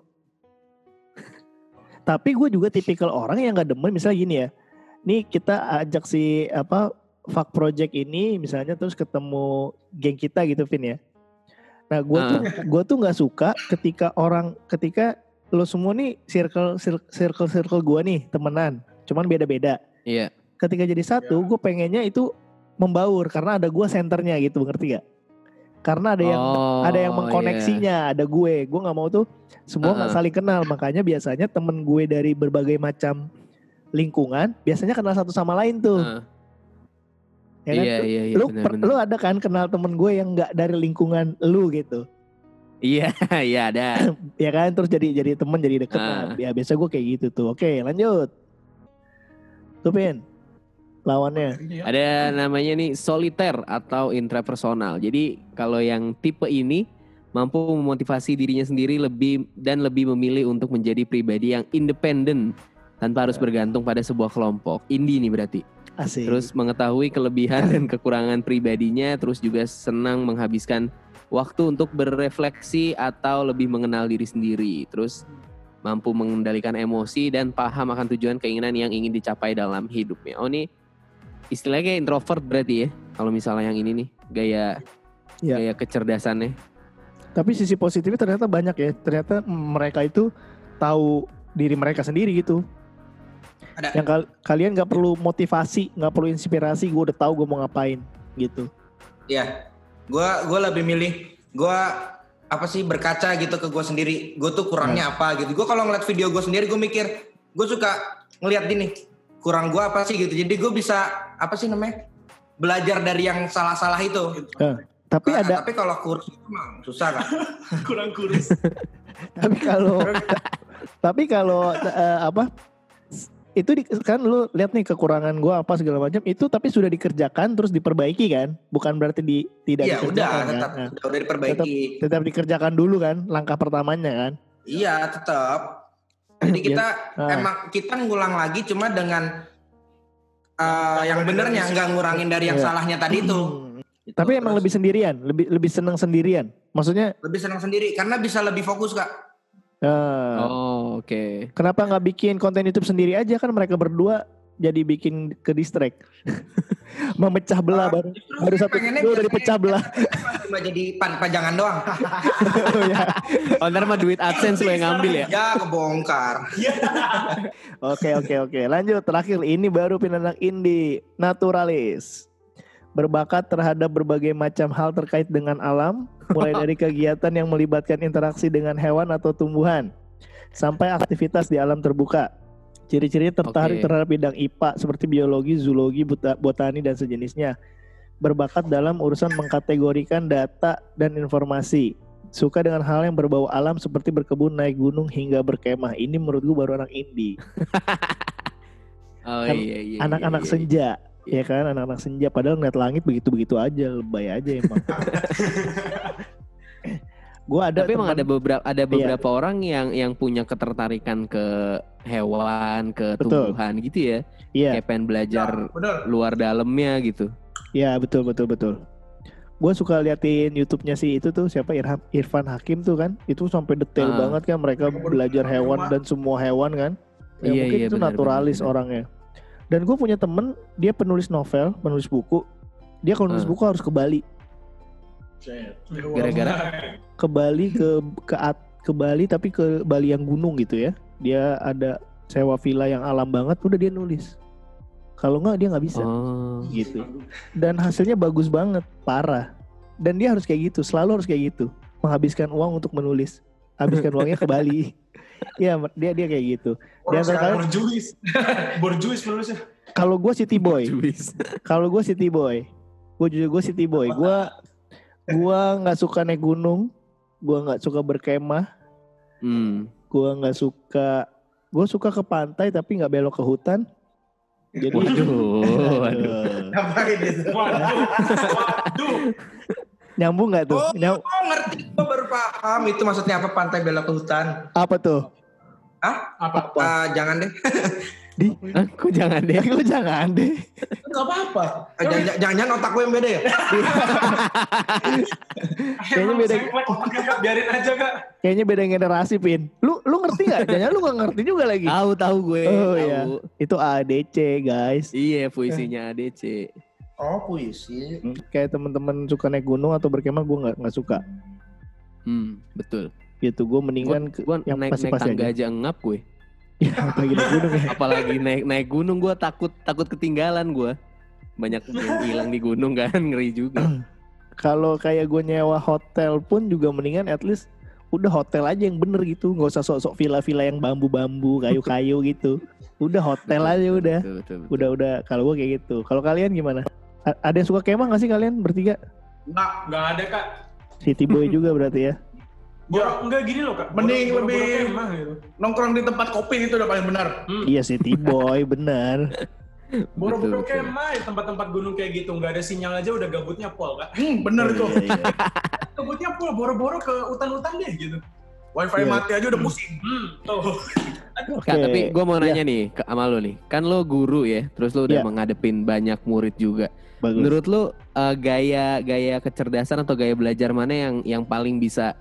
[SPEAKER 1] Tapi gue juga tipikal orang yang nggak demen misalnya gini ya. Nih kita ajak si apa Fuck Project ini misalnya terus ketemu geng kita gitu Vin ya. Nah gue tuh gue tuh nggak suka ketika orang ketika lo semua nih circle circle circle gue nih temenan, cuman beda-beda.
[SPEAKER 2] Iya.
[SPEAKER 1] Ketika jadi satu, gue pengennya itu membaur karena ada gue senternya gitu, ngerti gak? Karena ada yang
[SPEAKER 2] Oh,
[SPEAKER 1] ada yang mengkoneksinya, ada gue. Gue nggak mau tuh semua nggak
[SPEAKER 2] Uh-uh.
[SPEAKER 1] saling kenal. Makanya biasanya temen gue dari berbagai macam lingkungan biasanya kenal satu sama lain tuh.
[SPEAKER 2] Heeh.
[SPEAKER 1] Ya kan?
[SPEAKER 2] iya iya iya.
[SPEAKER 1] lu,
[SPEAKER 2] benar,
[SPEAKER 1] per-
[SPEAKER 2] benar.
[SPEAKER 1] lu ada kan kenal temen gue yang nggak dari lingkungan lu gitu,
[SPEAKER 2] Iya iya ada.
[SPEAKER 1] ya kan? Terus jadi jadi temen jadi deket.
[SPEAKER 2] Ah.
[SPEAKER 1] Nah, ya biasa gue kayak gitu tuh. Oke lanjut. Tuh Pin, lawannya.
[SPEAKER 2] Ada namanya nih soliter atau intrapersonal. Jadi kalau yang tipe ini mampu memotivasi dirinya sendiri lebih dan lebih memilih untuk menjadi pribadi yang independen tanpa harus bergantung pada sebuah kelompok. Indie nih berarti.
[SPEAKER 1] Asik.
[SPEAKER 2] Terus mengetahui kelebihan dan kekurangan pribadinya, terus juga senang menghabiskan waktu untuk berefleksi atau lebih mengenal diri sendiri. Terus mampu mengendalikan emosi dan paham akan tujuan keinginan yang ingin dicapai dalam hidupnya. Oh ini istilahnya kayak introvert berarti ya. Kalau misalnya yang ini nih gaya
[SPEAKER 1] Ya.
[SPEAKER 2] gaya kecerdasannya.
[SPEAKER 1] Tapi sisi positifnya ternyata banyak ya. Ternyata mereka itu tahu diri mereka sendiri gitu.
[SPEAKER 3] Ada.
[SPEAKER 1] Yang kal- kalian nggak perlu motivasi, nggak perlu inspirasi. Gue udah tahu gue mau ngapain gitu.
[SPEAKER 3] Iya. Gua gua lebih milih gua apa sih berkaca gitu ke gua sendiri. Gue tuh kurangnya apa gitu. Gua kalau ngeliat video gue sendiri gue mikir, gue suka ngeliat gini, kurang gua apa sih gitu. Jadi gue bisa apa sih namanya? Belajar dari yang salah-salah itu.
[SPEAKER 1] Tapi
[SPEAKER 3] Nah,
[SPEAKER 1] ada,
[SPEAKER 3] tapi kalau kurus itu mah susah kan.
[SPEAKER 5] kurang kurus.
[SPEAKER 1] tapi kalau, tapi kalau eh, apa? Itu di, kan lu lihat nih kekurangan gue apa segala macam itu tapi sudah dikerjakan terus diperbaiki kan bukan berarti di tidak
[SPEAKER 3] udah
[SPEAKER 1] dikerjakan kan?
[SPEAKER 3] tetap
[SPEAKER 1] Nah,
[SPEAKER 3] udah, udah diperbaiki.
[SPEAKER 1] tetap dikerjakan dulu kan langkah pertamanya kan
[SPEAKER 3] Iya tetap. Jadi kita
[SPEAKER 1] Ah.
[SPEAKER 3] emang kita ngulang lagi cuma dengan eh, yang benernya nggak ngurangin dari yang
[SPEAKER 1] Iya.
[SPEAKER 3] salahnya tadi itu. Gitu.
[SPEAKER 1] Tapi emang
[SPEAKER 3] Terus
[SPEAKER 1] lebih sendirian, lebih lebih senang sendirian. Maksudnya,
[SPEAKER 3] lebih senang sendiri karena bisa lebih fokus kak.
[SPEAKER 1] Eh,
[SPEAKER 2] Oh, oke.
[SPEAKER 1] kenapa nggak bikin konten YouTube sendiri aja kan mereka berdua jadi bikin ke distract, memecah belah
[SPEAKER 3] Ah,
[SPEAKER 1] baru
[SPEAKER 3] Justru
[SPEAKER 1] baru satu udah
[SPEAKER 3] biar
[SPEAKER 1] dipecah belah.
[SPEAKER 3] Cuma jadi pan pajangan doang.
[SPEAKER 1] Oh, ya.
[SPEAKER 2] Oh, ntar mah duit AdSense lo yang ngambil ya.
[SPEAKER 3] ya kebongkar.
[SPEAKER 1] Oke oke oke, lanjut terakhir ini baru pinanak indie naturalis. berbakat terhadap berbagai macam hal terkait dengan alam, mulai dari kegiatan yang melibatkan interaksi dengan hewan atau tumbuhan, sampai aktivitas di alam terbuka. Ciri-ciri tertarik
[SPEAKER 2] Oke.
[SPEAKER 1] terhadap bidang IPA seperti biologi, zoologi, bota- botani, dan sejenisnya. Berbakat dalam urusan mengkategorikan data dan informasi. Suka dengan hal yang berbau alam seperti berkebun, naik gunung, hingga berkemah. Ini menurut gue baru anak indie.
[SPEAKER 2] Oh
[SPEAKER 1] Kan
[SPEAKER 2] iya iya.
[SPEAKER 1] Anak-anak
[SPEAKER 2] iya, iya.
[SPEAKER 1] senja. Ya kan, anak-anak senja. Padahal ngeliat langit begitu-begitu aja. Lebay aja emang. gue ada
[SPEAKER 2] Tapi emang ada beberapa ada
[SPEAKER 1] Iya.
[SPEAKER 2] beberapa orang yang yang punya ketertarikan ke hewan, ke
[SPEAKER 1] Betul.
[SPEAKER 2] tumbuhan gitu ya.
[SPEAKER 1] Iya,
[SPEAKER 2] Kayak pengen belajar
[SPEAKER 4] Ya, bener.
[SPEAKER 2] luar dalamnya gitu.
[SPEAKER 1] iya betul betul betul. Gue suka liatin YouTube-nya sih itu tuh siapa Irham, Irfan Hakim tuh kan. Itu sampai detail
[SPEAKER 2] Ah.
[SPEAKER 1] banget kan mereka belajar hewan dan semua hewan kan. Ya,
[SPEAKER 2] Iya,
[SPEAKER 1] mungkin
[SPEAKER 2] iya,
[SPEAKER 1] itu
[SPEAKER 2] benar,
[SPEAKER 1] naturalis
[SPEAKER 2] benar, benar.
[SPEAKER 1] orangnya. Dan gue punya temen dia penulis novel, penulis buku. Dia kalau nulis
[SPEAKER 2] Ah.
[SPEAKER 1] buku harus ke Bali,
[SPEAKER 2] Gara-gara
[SPEAKER 1] ke Bali ke ke at- ke Bali tapi ke Bali yang gunung gitu ya. Dia ada sewa villa yang alam banget, udah dia nulis. Kalau nggak dia nggak bisa
[SPEAKER 2] Oh.
[SPEAKER 1] gitu. Dan hasilnya bagus banget, parah. Dan dia harus kayak gitu, selalu harus kayak gitu. Menghabiskan uang untuk menulis. Habiskan uangnya ke Bali. Iya, dia dia kayak gitu.
[SPEAKER 4] Orang
[SPEAKER 1] kalian-
[SPEAKER 5] Borjuis. Borjuis menulisnya.
[SPEAKER 1] Kalau gue city boy, kalau gue city boy, gue jujur gue city boy. Gue gue nggak suka naik gunung, gue nggak suka berkemah,
[SPEAKER 2] Hmm.
[SPEAKER 1] gue nggak suka, gue suka ke pantai tapi nggak belok ke hutan. Jadi
[SPEAKER 2] Waduh, waduh.
[SPEAKER 1] Aduh.
[SPEAKER 4] Ngapain itu?
[SPEAKER 5] Waduh. Waduh.
[SPEAKER 1] Nyambung nggak tuh?
[SPEAKER 3] Oh,
[SPEAKER 1] Nyam-
[SPEAKER 3] oh, ngerti. Gue baru paham itu maksudnya apa pantai belok ke hutan.
[SPEAKER 1] apa tuh?
[SPEAKER 5] Apa?
[SPEAKER 1] Apa?
[SPEAKER 3] Ah, jangan deh.
[SPEAKER 2] Hah, kok jangan deh.
[SPEAKER 1] Lu jangan deh.
[SPEAKER 4] Gak apa-apa.
[SPEAKER 3] Ah, jangan- Jangan-jangan otak gue yang beda ya?
[SPEAKER 1] Kayaknya beda-.
[SPEAKER 5] Biarin aja kak.
[SPEAKER 1] Kayaknya beda generasi, Pin. Lu lu ngerti nggak? Jangan lu nggak ngerti juga lagi.
[SPEAKER 2] Tahu tahu gue.
[SPEAKER 1] Oh,
[SPEAKER 2] tahu.
[SPEAKER 1] iya. Itu ADC, guys.
[SPEAKER 2] Iya, puisinya ADC.
[SPEAKER 3] Oh puisi.
[SPEAKER 1] Kayak teman-teman suka naik gunung atau berkemah, gue nggak nggak suka.
[SPEAKER 2] Hmm, betul.
[SPEAKER 1] Gitu, gue mendingan ke,
[SPEAKER 2] Gua
[SPEAKER 1] yang
[SPEAKER 2] naik naik
[SPEAKER 1] pasti-pasti
[SPEAKER 2] tangga
[SPEAKER 1] aja.
[SPEAKER 2] aja ngap gue.
[SPEAKER 1] ya, apalagi naik gunung ya.
[SPEAKER 2] Apalagi naik naik gunung gue takut takut ketinggalan gue. Banyak yang hilang di gunung kan ngeri juga.
[SPEAKER 1] Kalau kayak gue nyewa hotel pun juga mendingan at least udah hotel aja yang bener gitu, nggak usah sok-sok villa-villa yang bambu-bambu, kayu-kayu gitu. Udah hotel aja udah.
[SPEAKER 2] Betul, betul, betul.
[SPEAKER 1] Udah udah. Kalau gue kayak gitu. Kalau kalian gimana? A- ada yang suka kemah nggak sih kalian bertiga?
[SPEAKER 5] Nggak, nggak ada kak.
[SPEAKER 1] City boy juga berarti ya.
[SPEAKER 5] Boro, enggak gini loh kak.
[SPEAKER 4] Mending
[SPEAKER 5] Boro- boro-
[SPEAKER 4] lebih-
[SPEAKER 5] boro kemah gitu.
[SPEAKER 4] Nongkrong di tempat kopi itu udah paling benar.
[SPEAKER 5] Hmm.
[SPEAKER 1] Iya city boy
[SPEAKER 2] Betul, betul.
[SPEAKER 5] kemah ya tempat-tempat gunung kayak gitu. Nggak ada sinyal aja udah gabutnya pol kak.
[SPEAKER 4] Hmm, bener itu.
[SPEAKER 1] Iya, iya.
[SPEAKER 5] Gabutnya pol, boro-boro ke hutan-hutan deh gitu.
[SPEAKER 4] Wifi
[SPEAKER 1] Iya.
[SPEAKER 4] mati aja udah pusing.
[SPEAKER 5] Hmm, tuh.
[SPEAKER 1] Oke.
[SPEAKER 2] Kak, tapi gue mau
[SPEAKER 1] Iya,
[SPEAKER 2] nanya nih ke sama lo nih. Kan lo guru ya, terus lo udah
[SPEAKER 1] Iya.
[SPEAKER 2] menghadepin banyak murid juga.
[SPEAKER 1] Bagus.
[SPEAKER 2] Menurut lo eh, gaya gaya kecerdasan atau gaya belajar mana yang yang paling bisa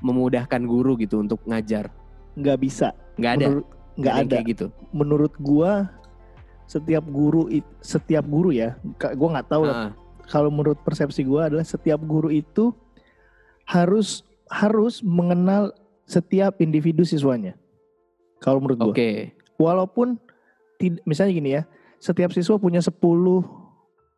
[SPEAKER 2] memudahkan guru gitu untuk ngajar?
[SPEAKER 1] nggak bisa.
[SPEAKER 2] Nggak ada.
[SPEAKER 1] Menurut- nggak ada.
[SPEAKER 2] kayak gitu.
[SPEAKER 1] Menurut gua setiap guru setiap guru ya, gua nggak tahu lah.
[SPEAKER 2] Ah,
[SPEAKER 1] Kalau menurut persepsi gua adalah setiap guru itu harus harus mengenal setiap individu siswanya. Kalau menurut gua.
[SPEAKER 2] Oke.
[SPEAKER 1] Walaupun tid- misalnya gini ya, setiap siswa punya 10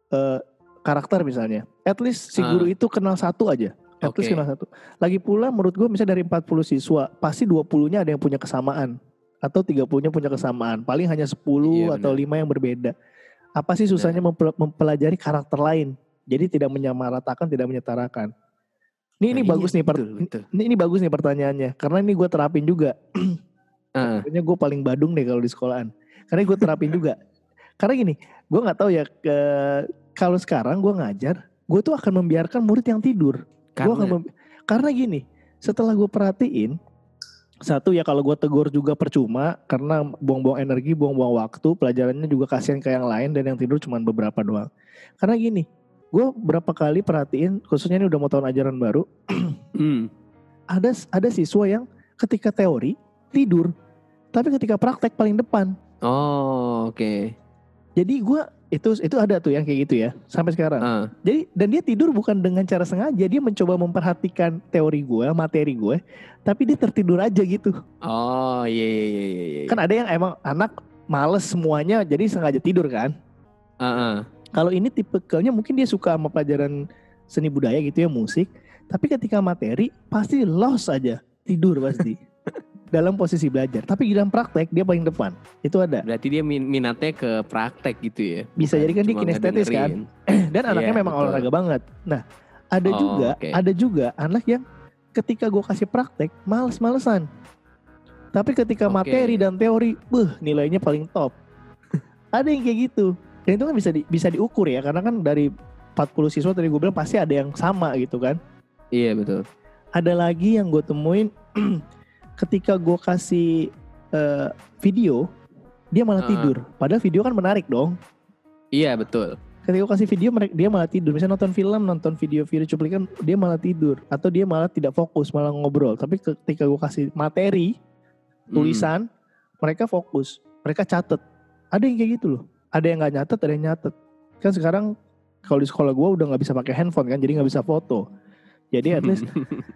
[SPEAKER 1] eh, karakter misalnya. At least si guru itu kenal satu aja. At least
[SPEAKER 2] Oke.
[SPEAKER 1] kenal satu. Lagi pula menurut gue misalnya dari 40 siswa, pasti 20-nya ada yang punya kesamaan atau 30-nya punya kesamaan. Paling hanya 10
[SPEAKER 2] Iya,
[SPEAKER 1] atau 5 yang berbeda. Apa sih susahnya mempel- mempelajari karakter lain? Jadi tidak menyamaratakan, tidak menyetarakan. Ini ini
[SPEAKER 2] Nah,
[SPEAKER 1] bagus
[SPEAKER 2] iya,
[SPEAKER 1] nih per-
[SPEAKER 2] betul, betul.
[SPEAKER 1] ini, ini bagus nih pertanyaannya karena ini gue terapin juga.
[SPEAKER 2] Ah,
[SPEAKER 1] Kayaknya gue paling badung deh kalau di sekolahan. Karena gue terapin juga. Karena gini, gue nggak tahu ya ke kalau sekarang gue ngajar, gue tuh akan membiarkan murid yang tidur. Gua akan
[SPEAKER 2] karena
[SPEAKER 1] mem- karena gini, setelah gue perhatiin, satu ya kalau gue tegur juga percuma karena buang-buang energi, buang-buang waktu, pelajarannya juga kasihan ke yang lain dan yang tidur cuma beberapa doang. Karena gini, gue berapa kali perhatiin, khususnya ini udah mau tahun ajaran baru,
[SPEAKER 2] Hmm,
[SPEAKER 1] ada ada siswa yang ketika teori tidur, tapi ketika praktek paling depan.
[SPEAKER 2] Oh, oke.
[SPEAKER 1] Jadi gua itu itu ada tuh yang kayak gitu ya sampai sekarang.
[SPEAKER 2] Ah,
[SPEAKER 1] Jadi dan dia tidur bukan dengan cara sengaja, dia mencoba memperhatikan teori gue, materi gue, tapi dia tertidur aja gitu.
[SPEAKER 2] Oh, iya iya iya iya. iya.
[SPEAKER 1] Kan ada yang emang anak males semuanya, jadi sengaja tidur kan.
[SPEAKER 2] Ah, ah.
[SPEAKER 1] Kalau ini tipikalnya mungkin dia suka sama pelajaran seni budaya gitu ya musik, tapi ketika materi pasti lost aja, tidur pasti. dalam posisi belajar. Tapi dalam praktek dia paling depan. Itu ada.
[SPEAKER 2] Berarti dia min- minatnya ke praktek gitu ya.
[SPEAKER 1] Bisa jadi kan dia kinestetis kan. Dan anaknya
[SPEAKER 2] Iya,
[SPEAKER 1] memang
[SPEAKER 2] betul.
[SPEAKER 1] olahraga banget. Nah, ada
[SPEAKER 2] Oh,
[SPEAKER 1] juga,
[SPEAKER 2] oke.
[SPEAKER 1] ada juga anak yang ketika gue kasih praktek males-malesan. Tapi ketika
[SPEAKER 2] Oke.
[SPEAKER 1] materi dan teori, beh nilainya paling top. ada yang kayak gitu. Dan itu kan bisa di, bisa diukur ya, karena kan dari 40 siswa tadi gue bilang pasti ada yang sama gitu kan.
[SPEAKER 2] Iya betul.
[SPEAKER 1] Ada lagi yang gue temuin ketika gue kasih eh, video, dia malah
[SPEAKER 2] Ah.
[SPEAKER 1] tidur. Padahal video kan menarik dong.
[SPEAKER 2] Iya betul.
[SPEAKER 1] ketika gue kasih video mereka dia malah tidur misalnya nonton film nonton video-video cuplikan dia malah tidur atau dia malah tidak fokus malah ngobrol tapi ketika gue kasih materi
[SPEAKER 2] Hmm.
[SPEAKER 1] tulisan mereka fokus mereka catet ada yang kayak gitu loh ada yang nggak nyatet ada yang nyatet kan sekarang kalau di sekolah gue udah nggak bisa pakai handphone kan jadi nggak bisa foto jadi at least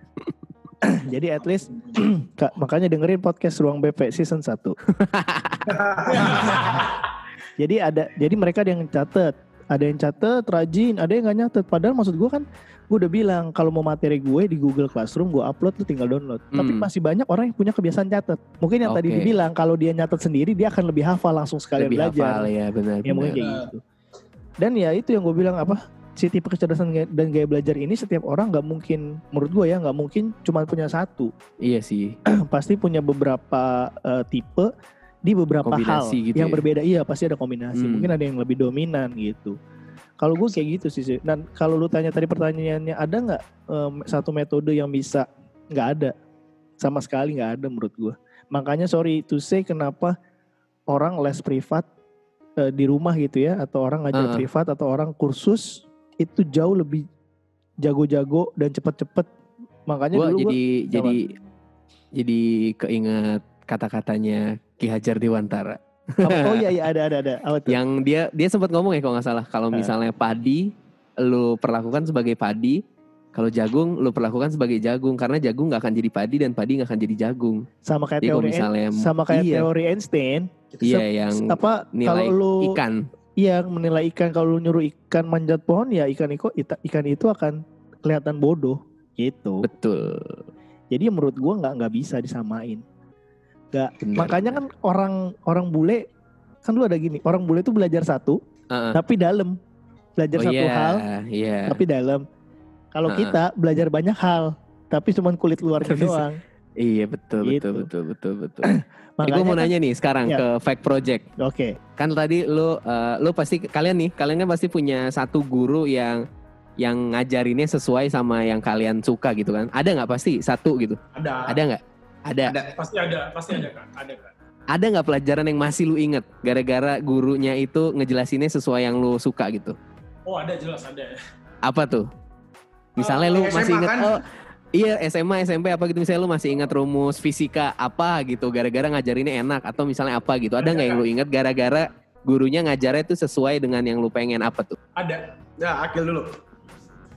[SPEAKER 1] jadi at least Kak, makanya dengerin podcast ruang BP season 1 jadi ada jadi mereka ada yang catet ada yang catet rajin ada yang nggak nyatet. Padahal maksud gue kan gue udah bilang kalau mau materi gue di Google Classroom gue upload lu tinggal download. Tapi
[SPEAKER 2] Hmm.
[SPEAKER 1] masih banyak orang yang punya kebiasaan catet mungkin yang tadi
[SPEAKER 2] Oke.
[SPEAKER 1] dibilang kalau dia nyatet sendiri dia akan lebih hafal langsung sekalian
[SPEAKER 2] Lebih
[SPEAKER 1] belajar.
[SPEAKER 2] hafal ya benar.
[SPEAKER 1] ya mungkin kayak gitu. Dan ya itu yang gue bilang apa si tipe kecerdasan dan gaya belajar ini setiap orang nggak mungkin menurut gue ya nggak mungkin cuma punya satu
[SPEAKER 2] Iya sih.
[SPEAKER 1] pasti punya beberapa eh, tipe di beberapa hal
[SPEAKER 2] Kombinasi gitu
[SPEAKER 1] yang
[SPEAKER 2] ya?
[SPEAKER 1] berbeda iya pasti ada kombinasi
[SPEAKER 2] Hmm.
[SPEAKER 1] mungkin ada yang lebih dominan gitu kalau gue kayak gitu sih dan kalau lu tanya tadi pertanyaannya ada nggak em, satu metode yang bisa nggak ada sama sekali nggak ada menurut gue makanya sorry to say kenapa orang les privat eh, di rumah gitu ya atau orang ngajar
[SPEAKER 2] Uh-uh.
[SPEAKER 1] privat atau orang kursus itu jauh lebih jago-jago dan cepet-cepet makanya
[SPEAKER 2] Gua
[SPEAKER 1] dulu gua-
[SPEAKER 2] jadi jadi jadi keinget kata-katanya Ki Hajar Dewantara.
[SPEAKER 1] Apa- oh iya iya ada ada ada. Apa tuh?
[SPEAKER 2] Yang dia dia sempat ngomong ya kalau nggak salah kalau
[SPEAKER 1] Ah.
[SPEAKER 2] misalnya padi lu perlakukan sebagai padi, kalau jagung lu perlakukan sebagai jagung karena jagung nggak akan jadi padi dan padi nggak akan jadi jagung.
[SPEAKER 1] sama kayak
[SPEAKER 2] Jadi
[SPEAKER 1] teori
[SPEAKER 2] misalnya
[SPEAKER 1] sama kayak
[SPEAKER 2] iya,
[SPEAKER 1] teori Einstein.
[SPEAKER 2] iya yang
[SPEAKER 1] apa
[SPEAKER 2] nilai
[SPEAKER 1] kalau lu
[SPEAKER 2] ikan.
[SPEAKER 1] Iya menilai ikan kalau lu nyuruh ikan manjat pohon ya ikan itu ikan itu akan kelihatan bodoh gitu.
[SPEAKER 2] Betul.
[SPEAKER 1] Jadi menurut gua nggak nggak bisa disamain. Nggak.
[SPEAKER 2] Benar,
[SPEAKER 1] Makanya kan orang orang bule kan lu ada gini orang bule tuh belajar satu
[SPEAKER 2] Heeh.
[SPEAKER 1] tapi dalam belajar
[SPEAKER 2] Oh
[SPEAKER 1] satu
[SPEAKER 2] iya,
[SPEAKER 1] hal
[SPEAKER 2] iya.
[SPEAKER 1] tapi dalam. Kalau
[SPEAKER 2] Ha-ha.
[SPEAKER 1] kita belajar banyak hal tapi cuman kulit luarnya doang.
[SPEAKER 2] Iya betul
[SPEAKER 1] Gitu.
[SPEAKER 2] betul betul betul betul. Eh, gue
[SPEAKER 1] Makanya
[SPEAKER 2] mau
[SPEAKER 1] kan-
[SPEAKER 2] nanya nih sekarang
[SPEAKER 1] Ya.
[SPEAKER 2] ke Fact Project.
[SPEAKER 1] Oke.
[SPEAKER 2] Kan tadi lu eh, lu pasti kalian nih kalian kan pasti punya satu guru yang yang ngajarinnya sesuai sama yang kalian suka gitu kan? Ada nggak pasti satu gitu?
[SPEAKER 5] Ada.
[SPEAKER 2] Ada nggak? Ada.
[SPEAKER 3] Ada.
[SPEAKER 5] Pasti ada, pasti ada kak. Ada kak.
[SPEAKER 2] Ada nggak pelajaran yang masih lu inget gara-gara gurunya itu ngejelasinnya sesuai yang lu suka gitu?
[SPEAKER 5] Oh ada jelas ada.
[SPEAKER 2] Apa tuh? Misalnya
[SPEAKER 5] Eh,
[SPEAKER 2] lu
[SPEAKER 3] SMA
[SPEAKER 2] masih inget
[SPEAKER 3] kan?
[SPEAKER 2] oh iya SMA SMP apa gitu misalnya lu masih ingat rumus fisika apa gitu gara-gara ngajarinnya enak atau misalnya apa gitu. Ada nggak yang lu inget gara-gara gurunya ngajarnya itu sesuai dengan yang lu pengen apa tuh?
[SPEAKER 5] Ada.
[SPEAKER 4] Ya, akil dulu.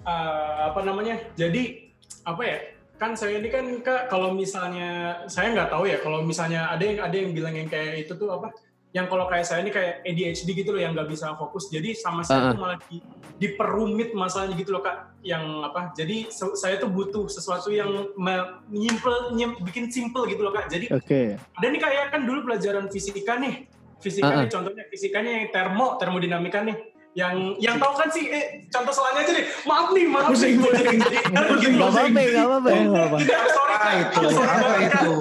[SPEAKER 5] Eh, apa namanya? Jadi apa ya? Kan saya ini kan kak kalau misalnya saya nggak tahu ya kalau misalnya ada yang ada yang bilang yang kayak itu tuh apa? Yang kalau kayak saya ini kayak ADHD gitu loh yang nggak bisa fokus. Jadi sama saya
[SPEAKER 2] Uh-uh.
[SPEAKER 5] tuh malah di, diperumit masalahnya gitu loh kak. Yang apa? Jadi se- saya tuh butuh sesuatu yang me- nyimpel, nyim- bikin simple gitu loh kak. Jadi
[SPEAKER 1] Oke.
[SPEAKER 5] ada nih kayak kan dulu pelajaran fisika nih fisika
[SPEAKER 2] Uh-uh.
[SPEAKER 5] nih contohnya fisikanya yang termo termodinamika nih yang yang tahu kan sih eh, contoh selanya aja deh maaf nih maaf nih gue jadi jadi
[SPEAKER 1] Gak
[SPEAKER 5] begitu loh,
[SPEAKER 1] apa-apa,
[SPEAKER 5] Zing.
[SPEAKER 1] gak apa-apa.
[SPEAKER 5] Oh,
[SPEAKER 1] Gak apa-apa.
[SPEAKER 5] tidak, sorry
[SPEAKER 3] Apa itu?
[SPEAKER 5] Sorry
[SPEAKER 3] Apa itu?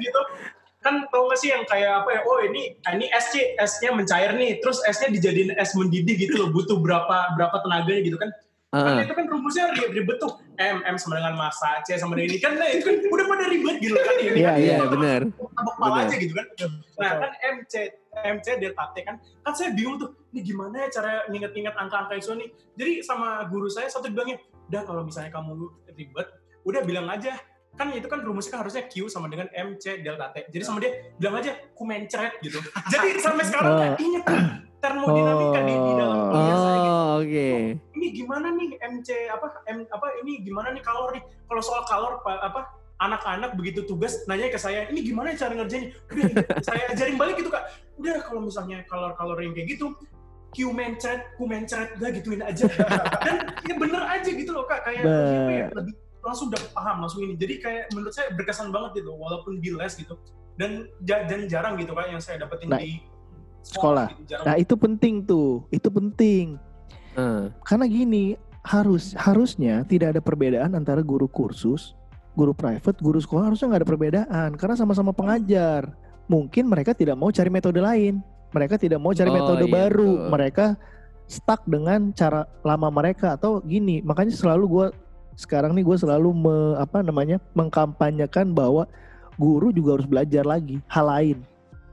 [SPEAKER 5] Gitu kan tau gak sih yang kayak apa ya oh ini ini es sih esnya mencair nih terus esnya dijadiin es mendidih gitu loh butuh berapa berapa tenaganya gitu kan kan
[SPEAKER 2] Heeh.
[SPEAKER 5] itu kan rumusnya ri- ribet tuh M M sama dengan massa C sama dengan ini kan nah, itu kan udah pada ribet gitu kan ini
[SPEAKER 1] Iya,
[SPEAKER 5] kan
[SPEAKER 2] Iya
[SPEAKER 5] ini
[SPEAKER 2] benar.
[SPEAKER 5] tabok
[SPEAKER 2] Bener.
[SPEAKER 5] aja gitu kan. Nah kan MC MC delta T kan kan saya bingung tuh ini gimana ya cara nginget-nginget angka-angka itu nih. Jadi sama guru saya satu bilangnya, udah kalau misalnya kamu ribet, udah bilang aja kan itu kan rumusnya kan harusnya Q sama dengan MC delta T. Jadi sama dia bilang aja ku mencret gitu. Jadi sampai sekarang
[SPEAKER 1] Oh.
[SPEAKER 5] inget tuh termodinamika di, di dalam kuliah saya gitu.
[SPEAKER 2] Oh oke.
[SPEAKER 5] Ini gimana nih MC apa M apa ini gimana nih kalor nih? Kalau soal kalor pa- apa anak-anak begitu tugas nanya ke saya ini gimana cara ngerjainnya udah saya ajarin balik gitu kak udah kalau misalnya kalor-kalor yang kayak gitu Q mencret, ku mencret, udah gituin aja. Dan ya bener aja gitu loh kak, kayak
[SPEAKER 1] Be-
[SPEAKER 5] ya, lebih langsung udah paham langsung ini. Jadi kayak menurut saya berkesan banget gitu, walaupun di les gitu. Dan, dan jarang gitu kan yang saya dapetin
[SPEAKER 1] Nah,
[SPEAKER 5] di
[SPEAKER 1] sekolah.
[SPEAKER 5] gitu, jarang.
[SPEAKER 1] Nah itu penting tuh, itu penting.
[SPEAKER 2] Eh,
[SPEAKER 1] Karena gini, harus harusnya tidak ada perbedaan antara guru kursus, guru private, guru sekolah harusnya nggak ada perbedaan karena sama-sama pengajar. Mungkin mereka tidak mau cari metode lain, mereka tidak mau cari
[SPEAKER 2] Oh,
[SPEAKER 1] metode
[SPEAKER 2] iya,
[SPEAKER 1] baru,
[SPEAKER 2] betul.
[SPEAKER 1] mereka stuck dengan cara lama mereka atau gini. Makanya selalu gue sekarang nih gue selalu me- apa namanya mengkampanyekan bahwa guru juga harus belajar lagi hal lain.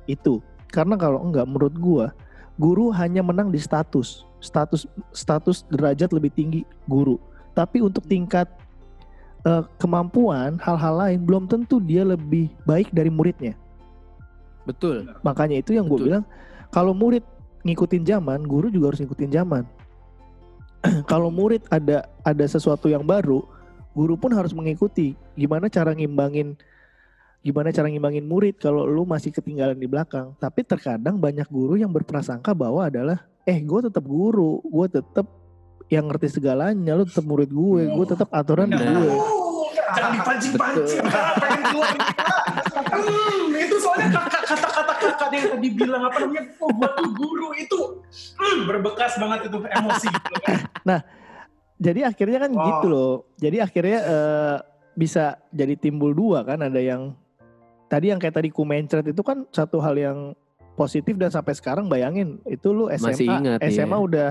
[SPEAKER 1] Itu. Karena kalau enggak menurut gue guru hanya menang di status. Status status derajat lebih tinggi guru. Tapi untuk tingkat eh, kemampuan hal-hal lain belum tentu dia lebih baik dari muridnya.
[SPEAKER 2] Betul.
[SPEAKER 1] makanya itu yang gue bilang kalau murid ngikutin zaman guru juga harus ngikutin zaman kalau murid ada ada sesuatu yang baru guru pun harus mengikuti. Gimana cara ngimbangin gimana cara ngimbangin murid kalau lu masih ketinggalan di belakang? Tapi terkadang banyak guru yang berprasangka bahwa adalah eh gue tetap guru gue tetap yang ngerti segalanya lu tetap murid gue gue tetap aturan gue
[SPEAKER 5] jangan dipancing-pancing, pengen keluar. Soalnya kakak- kata-kata kakak yang tadi bilang apa namanya, oh buat tuh guru itu hmm, berbekas banget itu emosi. Gitu, kan.
[SPEAKER 1] jadi akhirnya kan
[SPEAKER 4] Wow.
[SPEAKER 1] gitu loh jadi akhirnya eh, bisa jadi timbul dua kan ada yang tadi yang kayak tadi kumencret itu kan satu hal yang positif dan sampai sekarang bayangin itu lu SMA
[SPEAKER 2] Masih ingat,
[SPEAKER 1] SMA
[SPEAKER 2] iya.
[SPEAKER 1] udah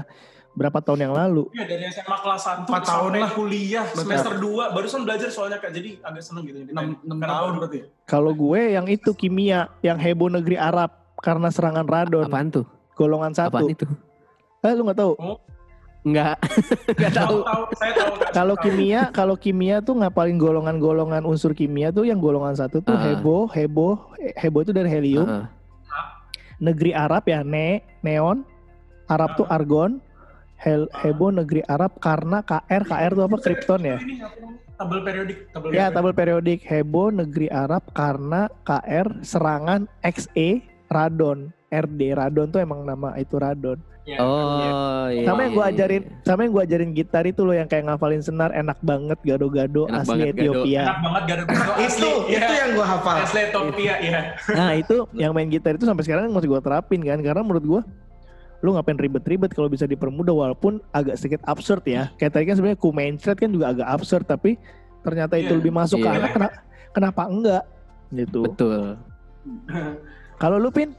[SPEAKER 1] berapa tahun yang lalu
[SPEAKER 5] Iya dari SMA kelas 1
[SPEAKER 4] Empat tahun
[SPEAKER 5] sampai
[SPEAKER 4] lah.
[SPEAKER 5] kuliah
[SPEAKER 4] Betul.
[SPEAKER 5] semester 2 barusan belajar soalnya kak jadi agak seneng gitu.
[SPEAKER 4] enam enam
[SPEAKER 5] Karena
[SPEAKER 4] tahun
[SPEAKER 5] baru-
[SPEAKER 4] berarti
[SPEAKER 1] kalau gue yang itu kimia yang heboh negeri Arab karena serangan radon
[SPEAKER 2] Apaan tuh?
[SPEAKER 1] golongan satu
[SPEAKER 2] Apaan itu?
[SPEAKER 1] eh lu nggak tahu
[SPEAKER 2] Enggak. Enggak tahu.
[SPEAKER 5] Tahu, tahu, saya tahu Kak.
[SPEAKER 1] kalau kimia kalau kimia tuh ngapalin golongan-golongan unsur kimia tuh yang golongan satu tuh
[SPEAKER 2] Ah.
[SPEAKER 1] heboh heboh heboh itu dari helium
[SPEAKER 2] Heeh.
[SPEAKER 1] negeri Arab ya ne neon Arab tuh argon Hel, heboh negeri Arab karena KR KR tuh apa kripton ya?
[SPEAKER 5] Tabel periodik, tabel
[SPEAKER 1] ya
[SPEAKER 5] periodik.
[SPEAKER 1] tabel periodik heboh negeri Arab karena KR serangan XE radon RD radon tuh emang nama itu radon
[SPEAKER 5] Ya,
[SPEAKER 2] Oh, iya.
[SPEAKER 1] sama yang gua
[SPEAKER 2] iya,
[SPEAKER 1] ajarin
[SPEAKER 2] iya.
[SPEAKER 1] sama yang gua ajarin gitar itu loh yang kayak ngafalin senar enak banget gado-gado asli
[SPEAKER 2] banget gado.
[SPEAKER 1] Ethiopia
[SPEAKER 5] Enak banget ada bentuk
[SPEAKER 3] itu
[SPEAKER 5] asli.
[SPEAKER 3] itu yang gue hafal.
[SPEAKER 5] Asli Ethiopia, ya.
[SPEAKER 1] Nah itu yang main gitar itu sampai sekarang masih gue terapin kan karena menurut gue lu ngapain ribet-ribet kalau bisa dipermudah walaupun agak sedikit absurd ya kayak tadi kan sebenarnya ku mainstream kan juga agak absurd tapi ternyata itu
[SPEAKER 5] Iya.
[SPEAKER 1] lebih masuk ke
[SPEAKER 2] Iya.
[SPEAKER 1] anak kenapa, kenapa enggak gitu
[SPEAKER 2] Betul.
[SPEAKER 1] kalau lu pin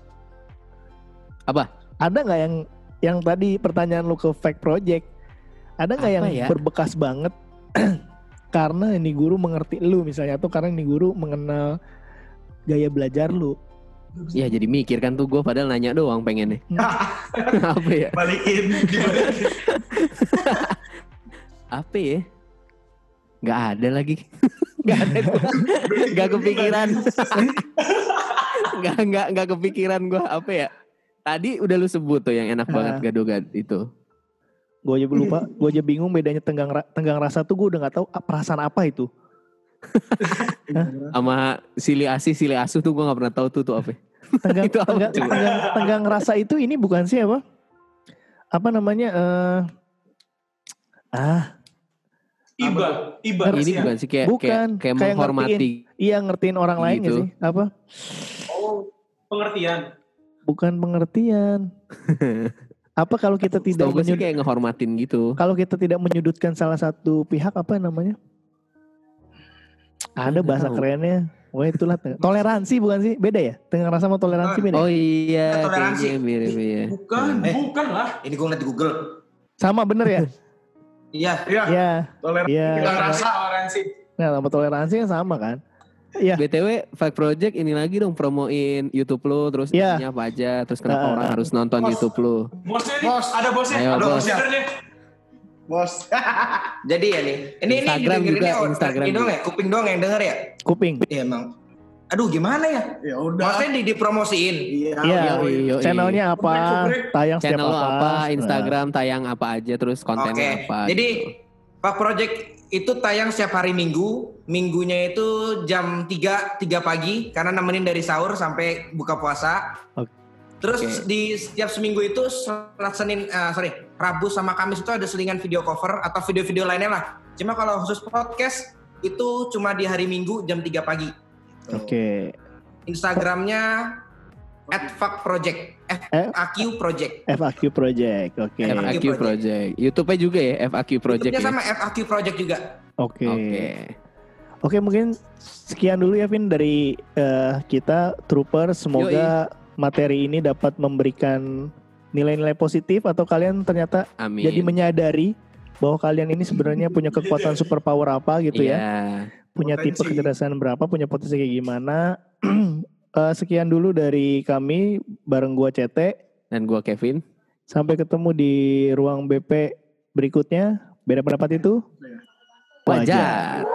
[SPEAKER 2] Apa?
[SPEAKER 1] ada nggak yang yang tadi pertanyaan lu ke fake project ada nggak yang
[SPEAKER 2] ya?
[SPEAKER 1] berbekas banget karena ini guru mengerti lu misalnya atau karena ini guru mengenal gaya belajar lu
[SPEAKER 2] Ya jadi mikir kan tuh gue padahal nanya doang pengennya. Apa ya?
[SPEAKER 5] Balikin, dibalikin.
[SPEAKER 2] Apa ya? Gak ada lagi. Gak ada. Gak kepikiran. Gak gak gak kepikiran gue apa ya? Tadi udah lu sebut tuh yang enak banget
[SPEAKER 1] Ah.
[SPEAKER 2] gado-gado itu.
[SPEAKER 1] Gue aja lupa, gue aja bingung bedanya tenggang ra- tenggang rasa tuh gue udah nggak tahu ah, perasaan apa itu.
[SPEAKER 2] Sama sili asih sili asuh tuh gue gak pernah tahu tuh tuh apa.
[SPEAKER 1] Tenggang,
[SPEAKER 2] Itu apa,
[SPEAKER 1] tenggang, tenggang, tenggang rasa itu ini bukan sih apa? Apa namanya? eh ah,
[SPEAKER 5] Iba, iba.
[SPEAKER 1] Ngerti
[SPEAKER 2] Ini
[SPEAKER 5] ya.
[SPEAKER 2] bukan sih kayak
[SPEAKER 1] Bukan,
[SPEAKER 2] kayak, kayak
[SPEAKER 1] kayak
[SPEAKER 2] menghormati.
[SPEAKER 1] iya ngertiin orang lain nggak
[SPEAKER 2] Gitu.
[SPEAKER 1] sih? Apa?
[SPEAKER 5] Oh, pengertian.
[SPEAKER 1] Bukan pengertian. apa kalau kita tidak menyud-
[SPEAKER 2] kayak ngehormatin gitu.
[SPEAKER 1] kalau kita tidak menyudutkan salah satu pihak apa namanya? Ada bahasa
[SPEAKER 2] tahu.
[SPEAKER 1] kerennya. Wah itulah toleransi bukan sih? Beda ya? Tenggang rasa sama toleransi beda.
[SPEAKER 2] Oh
[SPEAKER 1] ya?
[SPEAKER 2] iya,
[SPEAKER 3] Toleransi.
[SPEAKER 2] kayaknya mirip ya.
[SPEAKER 5] Bukan,
[SPEAKER 3] Eh.
[SPEAKER 5] bukan lah.
[SPEAKER 3] Ini gue ngeliat di Google.
[SPEAKER 1] Sama bener ya?
[SPEAKER 3] Iya.
[SPEAKER 4] Iya,
[SPEAKER 1] Iya.
[SPEAKER 4] toleransi.
[SPEAKER 1] Iya.
[SPEAKER 5] Kita rasa toleransi.
[SPEAKER 1] Nah, sama toleransi kan sama kan? Iya.
[SPEAKER 2] BTW Five Project ini lagi dong promoin YouTube lu terus
[SPEAKER 1] Iya.
[SPEAKER 2] isinya apa aja terus kenapa
[SPEAKER 1] Nah,
[SPEAKER 2] orang
[SPEAKER 1] nah.
[SPEAKER 2] harus nonton
[SPEAKER 5] Bos.
[SPEAKER 2] YouTube lu.
[SPEAKER 5] Bosnya nih,
[SPEAKER 4] Bos.
[SPEAKER 5] ada bosnya.
[SPEAKER 2] Ayo,
[SPEAKER 5] ada
[SPEAKER 2] bos.
[SPEAKER 5] bosnya.
[SPEAKER 4] Bos.
[SPEAKER 3] Jadi ya nih. Ini
[SPEAKER 2] Instagram
[SPEAKER 3] ini
[SPEAKER 2] juga,
[SPEAKER 3] oh,
[SPEAKER 2] Instagram
[SPEAKER 3] ini doang
[SPEAKER 2] juga.
[SPEAKER 3] ya, kuping doang yang denger ya.
[SPEAKER 1] Kuping.
[SPEAKER 3] Iya emang. Aduh gimana ya?
[SPEAKER 4] Ya udah.
[SPEAKER 3] Maksudnya di dipromosiin.
[SPEAKER 4] Iya.
[SPEAKER 1] Iya.
[SPEAKER 2] Yoi, yoi.
[SPEAKER 1] Channelnya apa? Tayang setiap
[SPEAKER 2] Channel
[SPEAKER 1] apa?
[SPEAKER 2] apa, Instagram tayang apa aja terus kontennya
[SPEAKER 3] Oke.
[SPEAKER 2] apa.
[SPEAKER 3] Jadi
[SPEAKER 2] gitu.
[SPEAKER 3] Pak Project itu tayang setiap hari Minggu. Minggunya itu jam 3 3 pagi karena nemenin dari sahur sampai buka puasa. Terus
[SPEAKER 2] Oke.
[SPEAKER 3] di setiap seminggu itu Selat Senin, eh, sorry, Rabu sama Kamis itu ada selingan video cover atau video-video lainnya lah. Cuma kalau khusus podcast itu cuma di hari Minggu jam 3 pagi.
[SPEAKER 1] Oke.
[SPEAKER 3] Instagramnya @fuckproject,
[SPEAKER 1] Eh?
[SPEAKER 3] FAQ Project.
[SPEAKER 1] FAQ Project. Oke.
[SPEAKER 3] FAQ
[SPEAKER 2] FAQ
[SPEAKER 3] Project.
[SPEAKER 2] Project. YouTube-nya juga ya FAQ Project
[SPEAKER 3] YouTube-nya
[SPEAKER 2] ya.
[SPEAKER 3] sama FAQ Project juga.
[SPEAKER 1] Oke.
[SPEAKER 2] Oke.
[SPEAKER 1] Oke, mungkin sekian dulu ya Vin dari eh, kita Trooper. Semoga materi ini dapat memberikan nilai-nilai positif atau kalian ternyata
[SPEAKER 2] Amin.
[SPEAKER 1] jadi menyadari bahwa kalian ini sebenarnya punya kekuatan superpower apa gitu ya.
[SPEAKER 2] Iya.
[SPEAKER 1] Punya tipe
[SPEAKER 4] Potensi.
[SPEAKER 1] kecerdasan berapa, punya potensi kayak gimana. Eh, sekian dulu dari kami bareng gua CT.
[SPEAKER 2] Dan gua Kevin.
[SPEAKER 1] Sampai ketemu di ruang BP berikutnya. Beda pendapat itu
[SPEAKER 2] Wajar.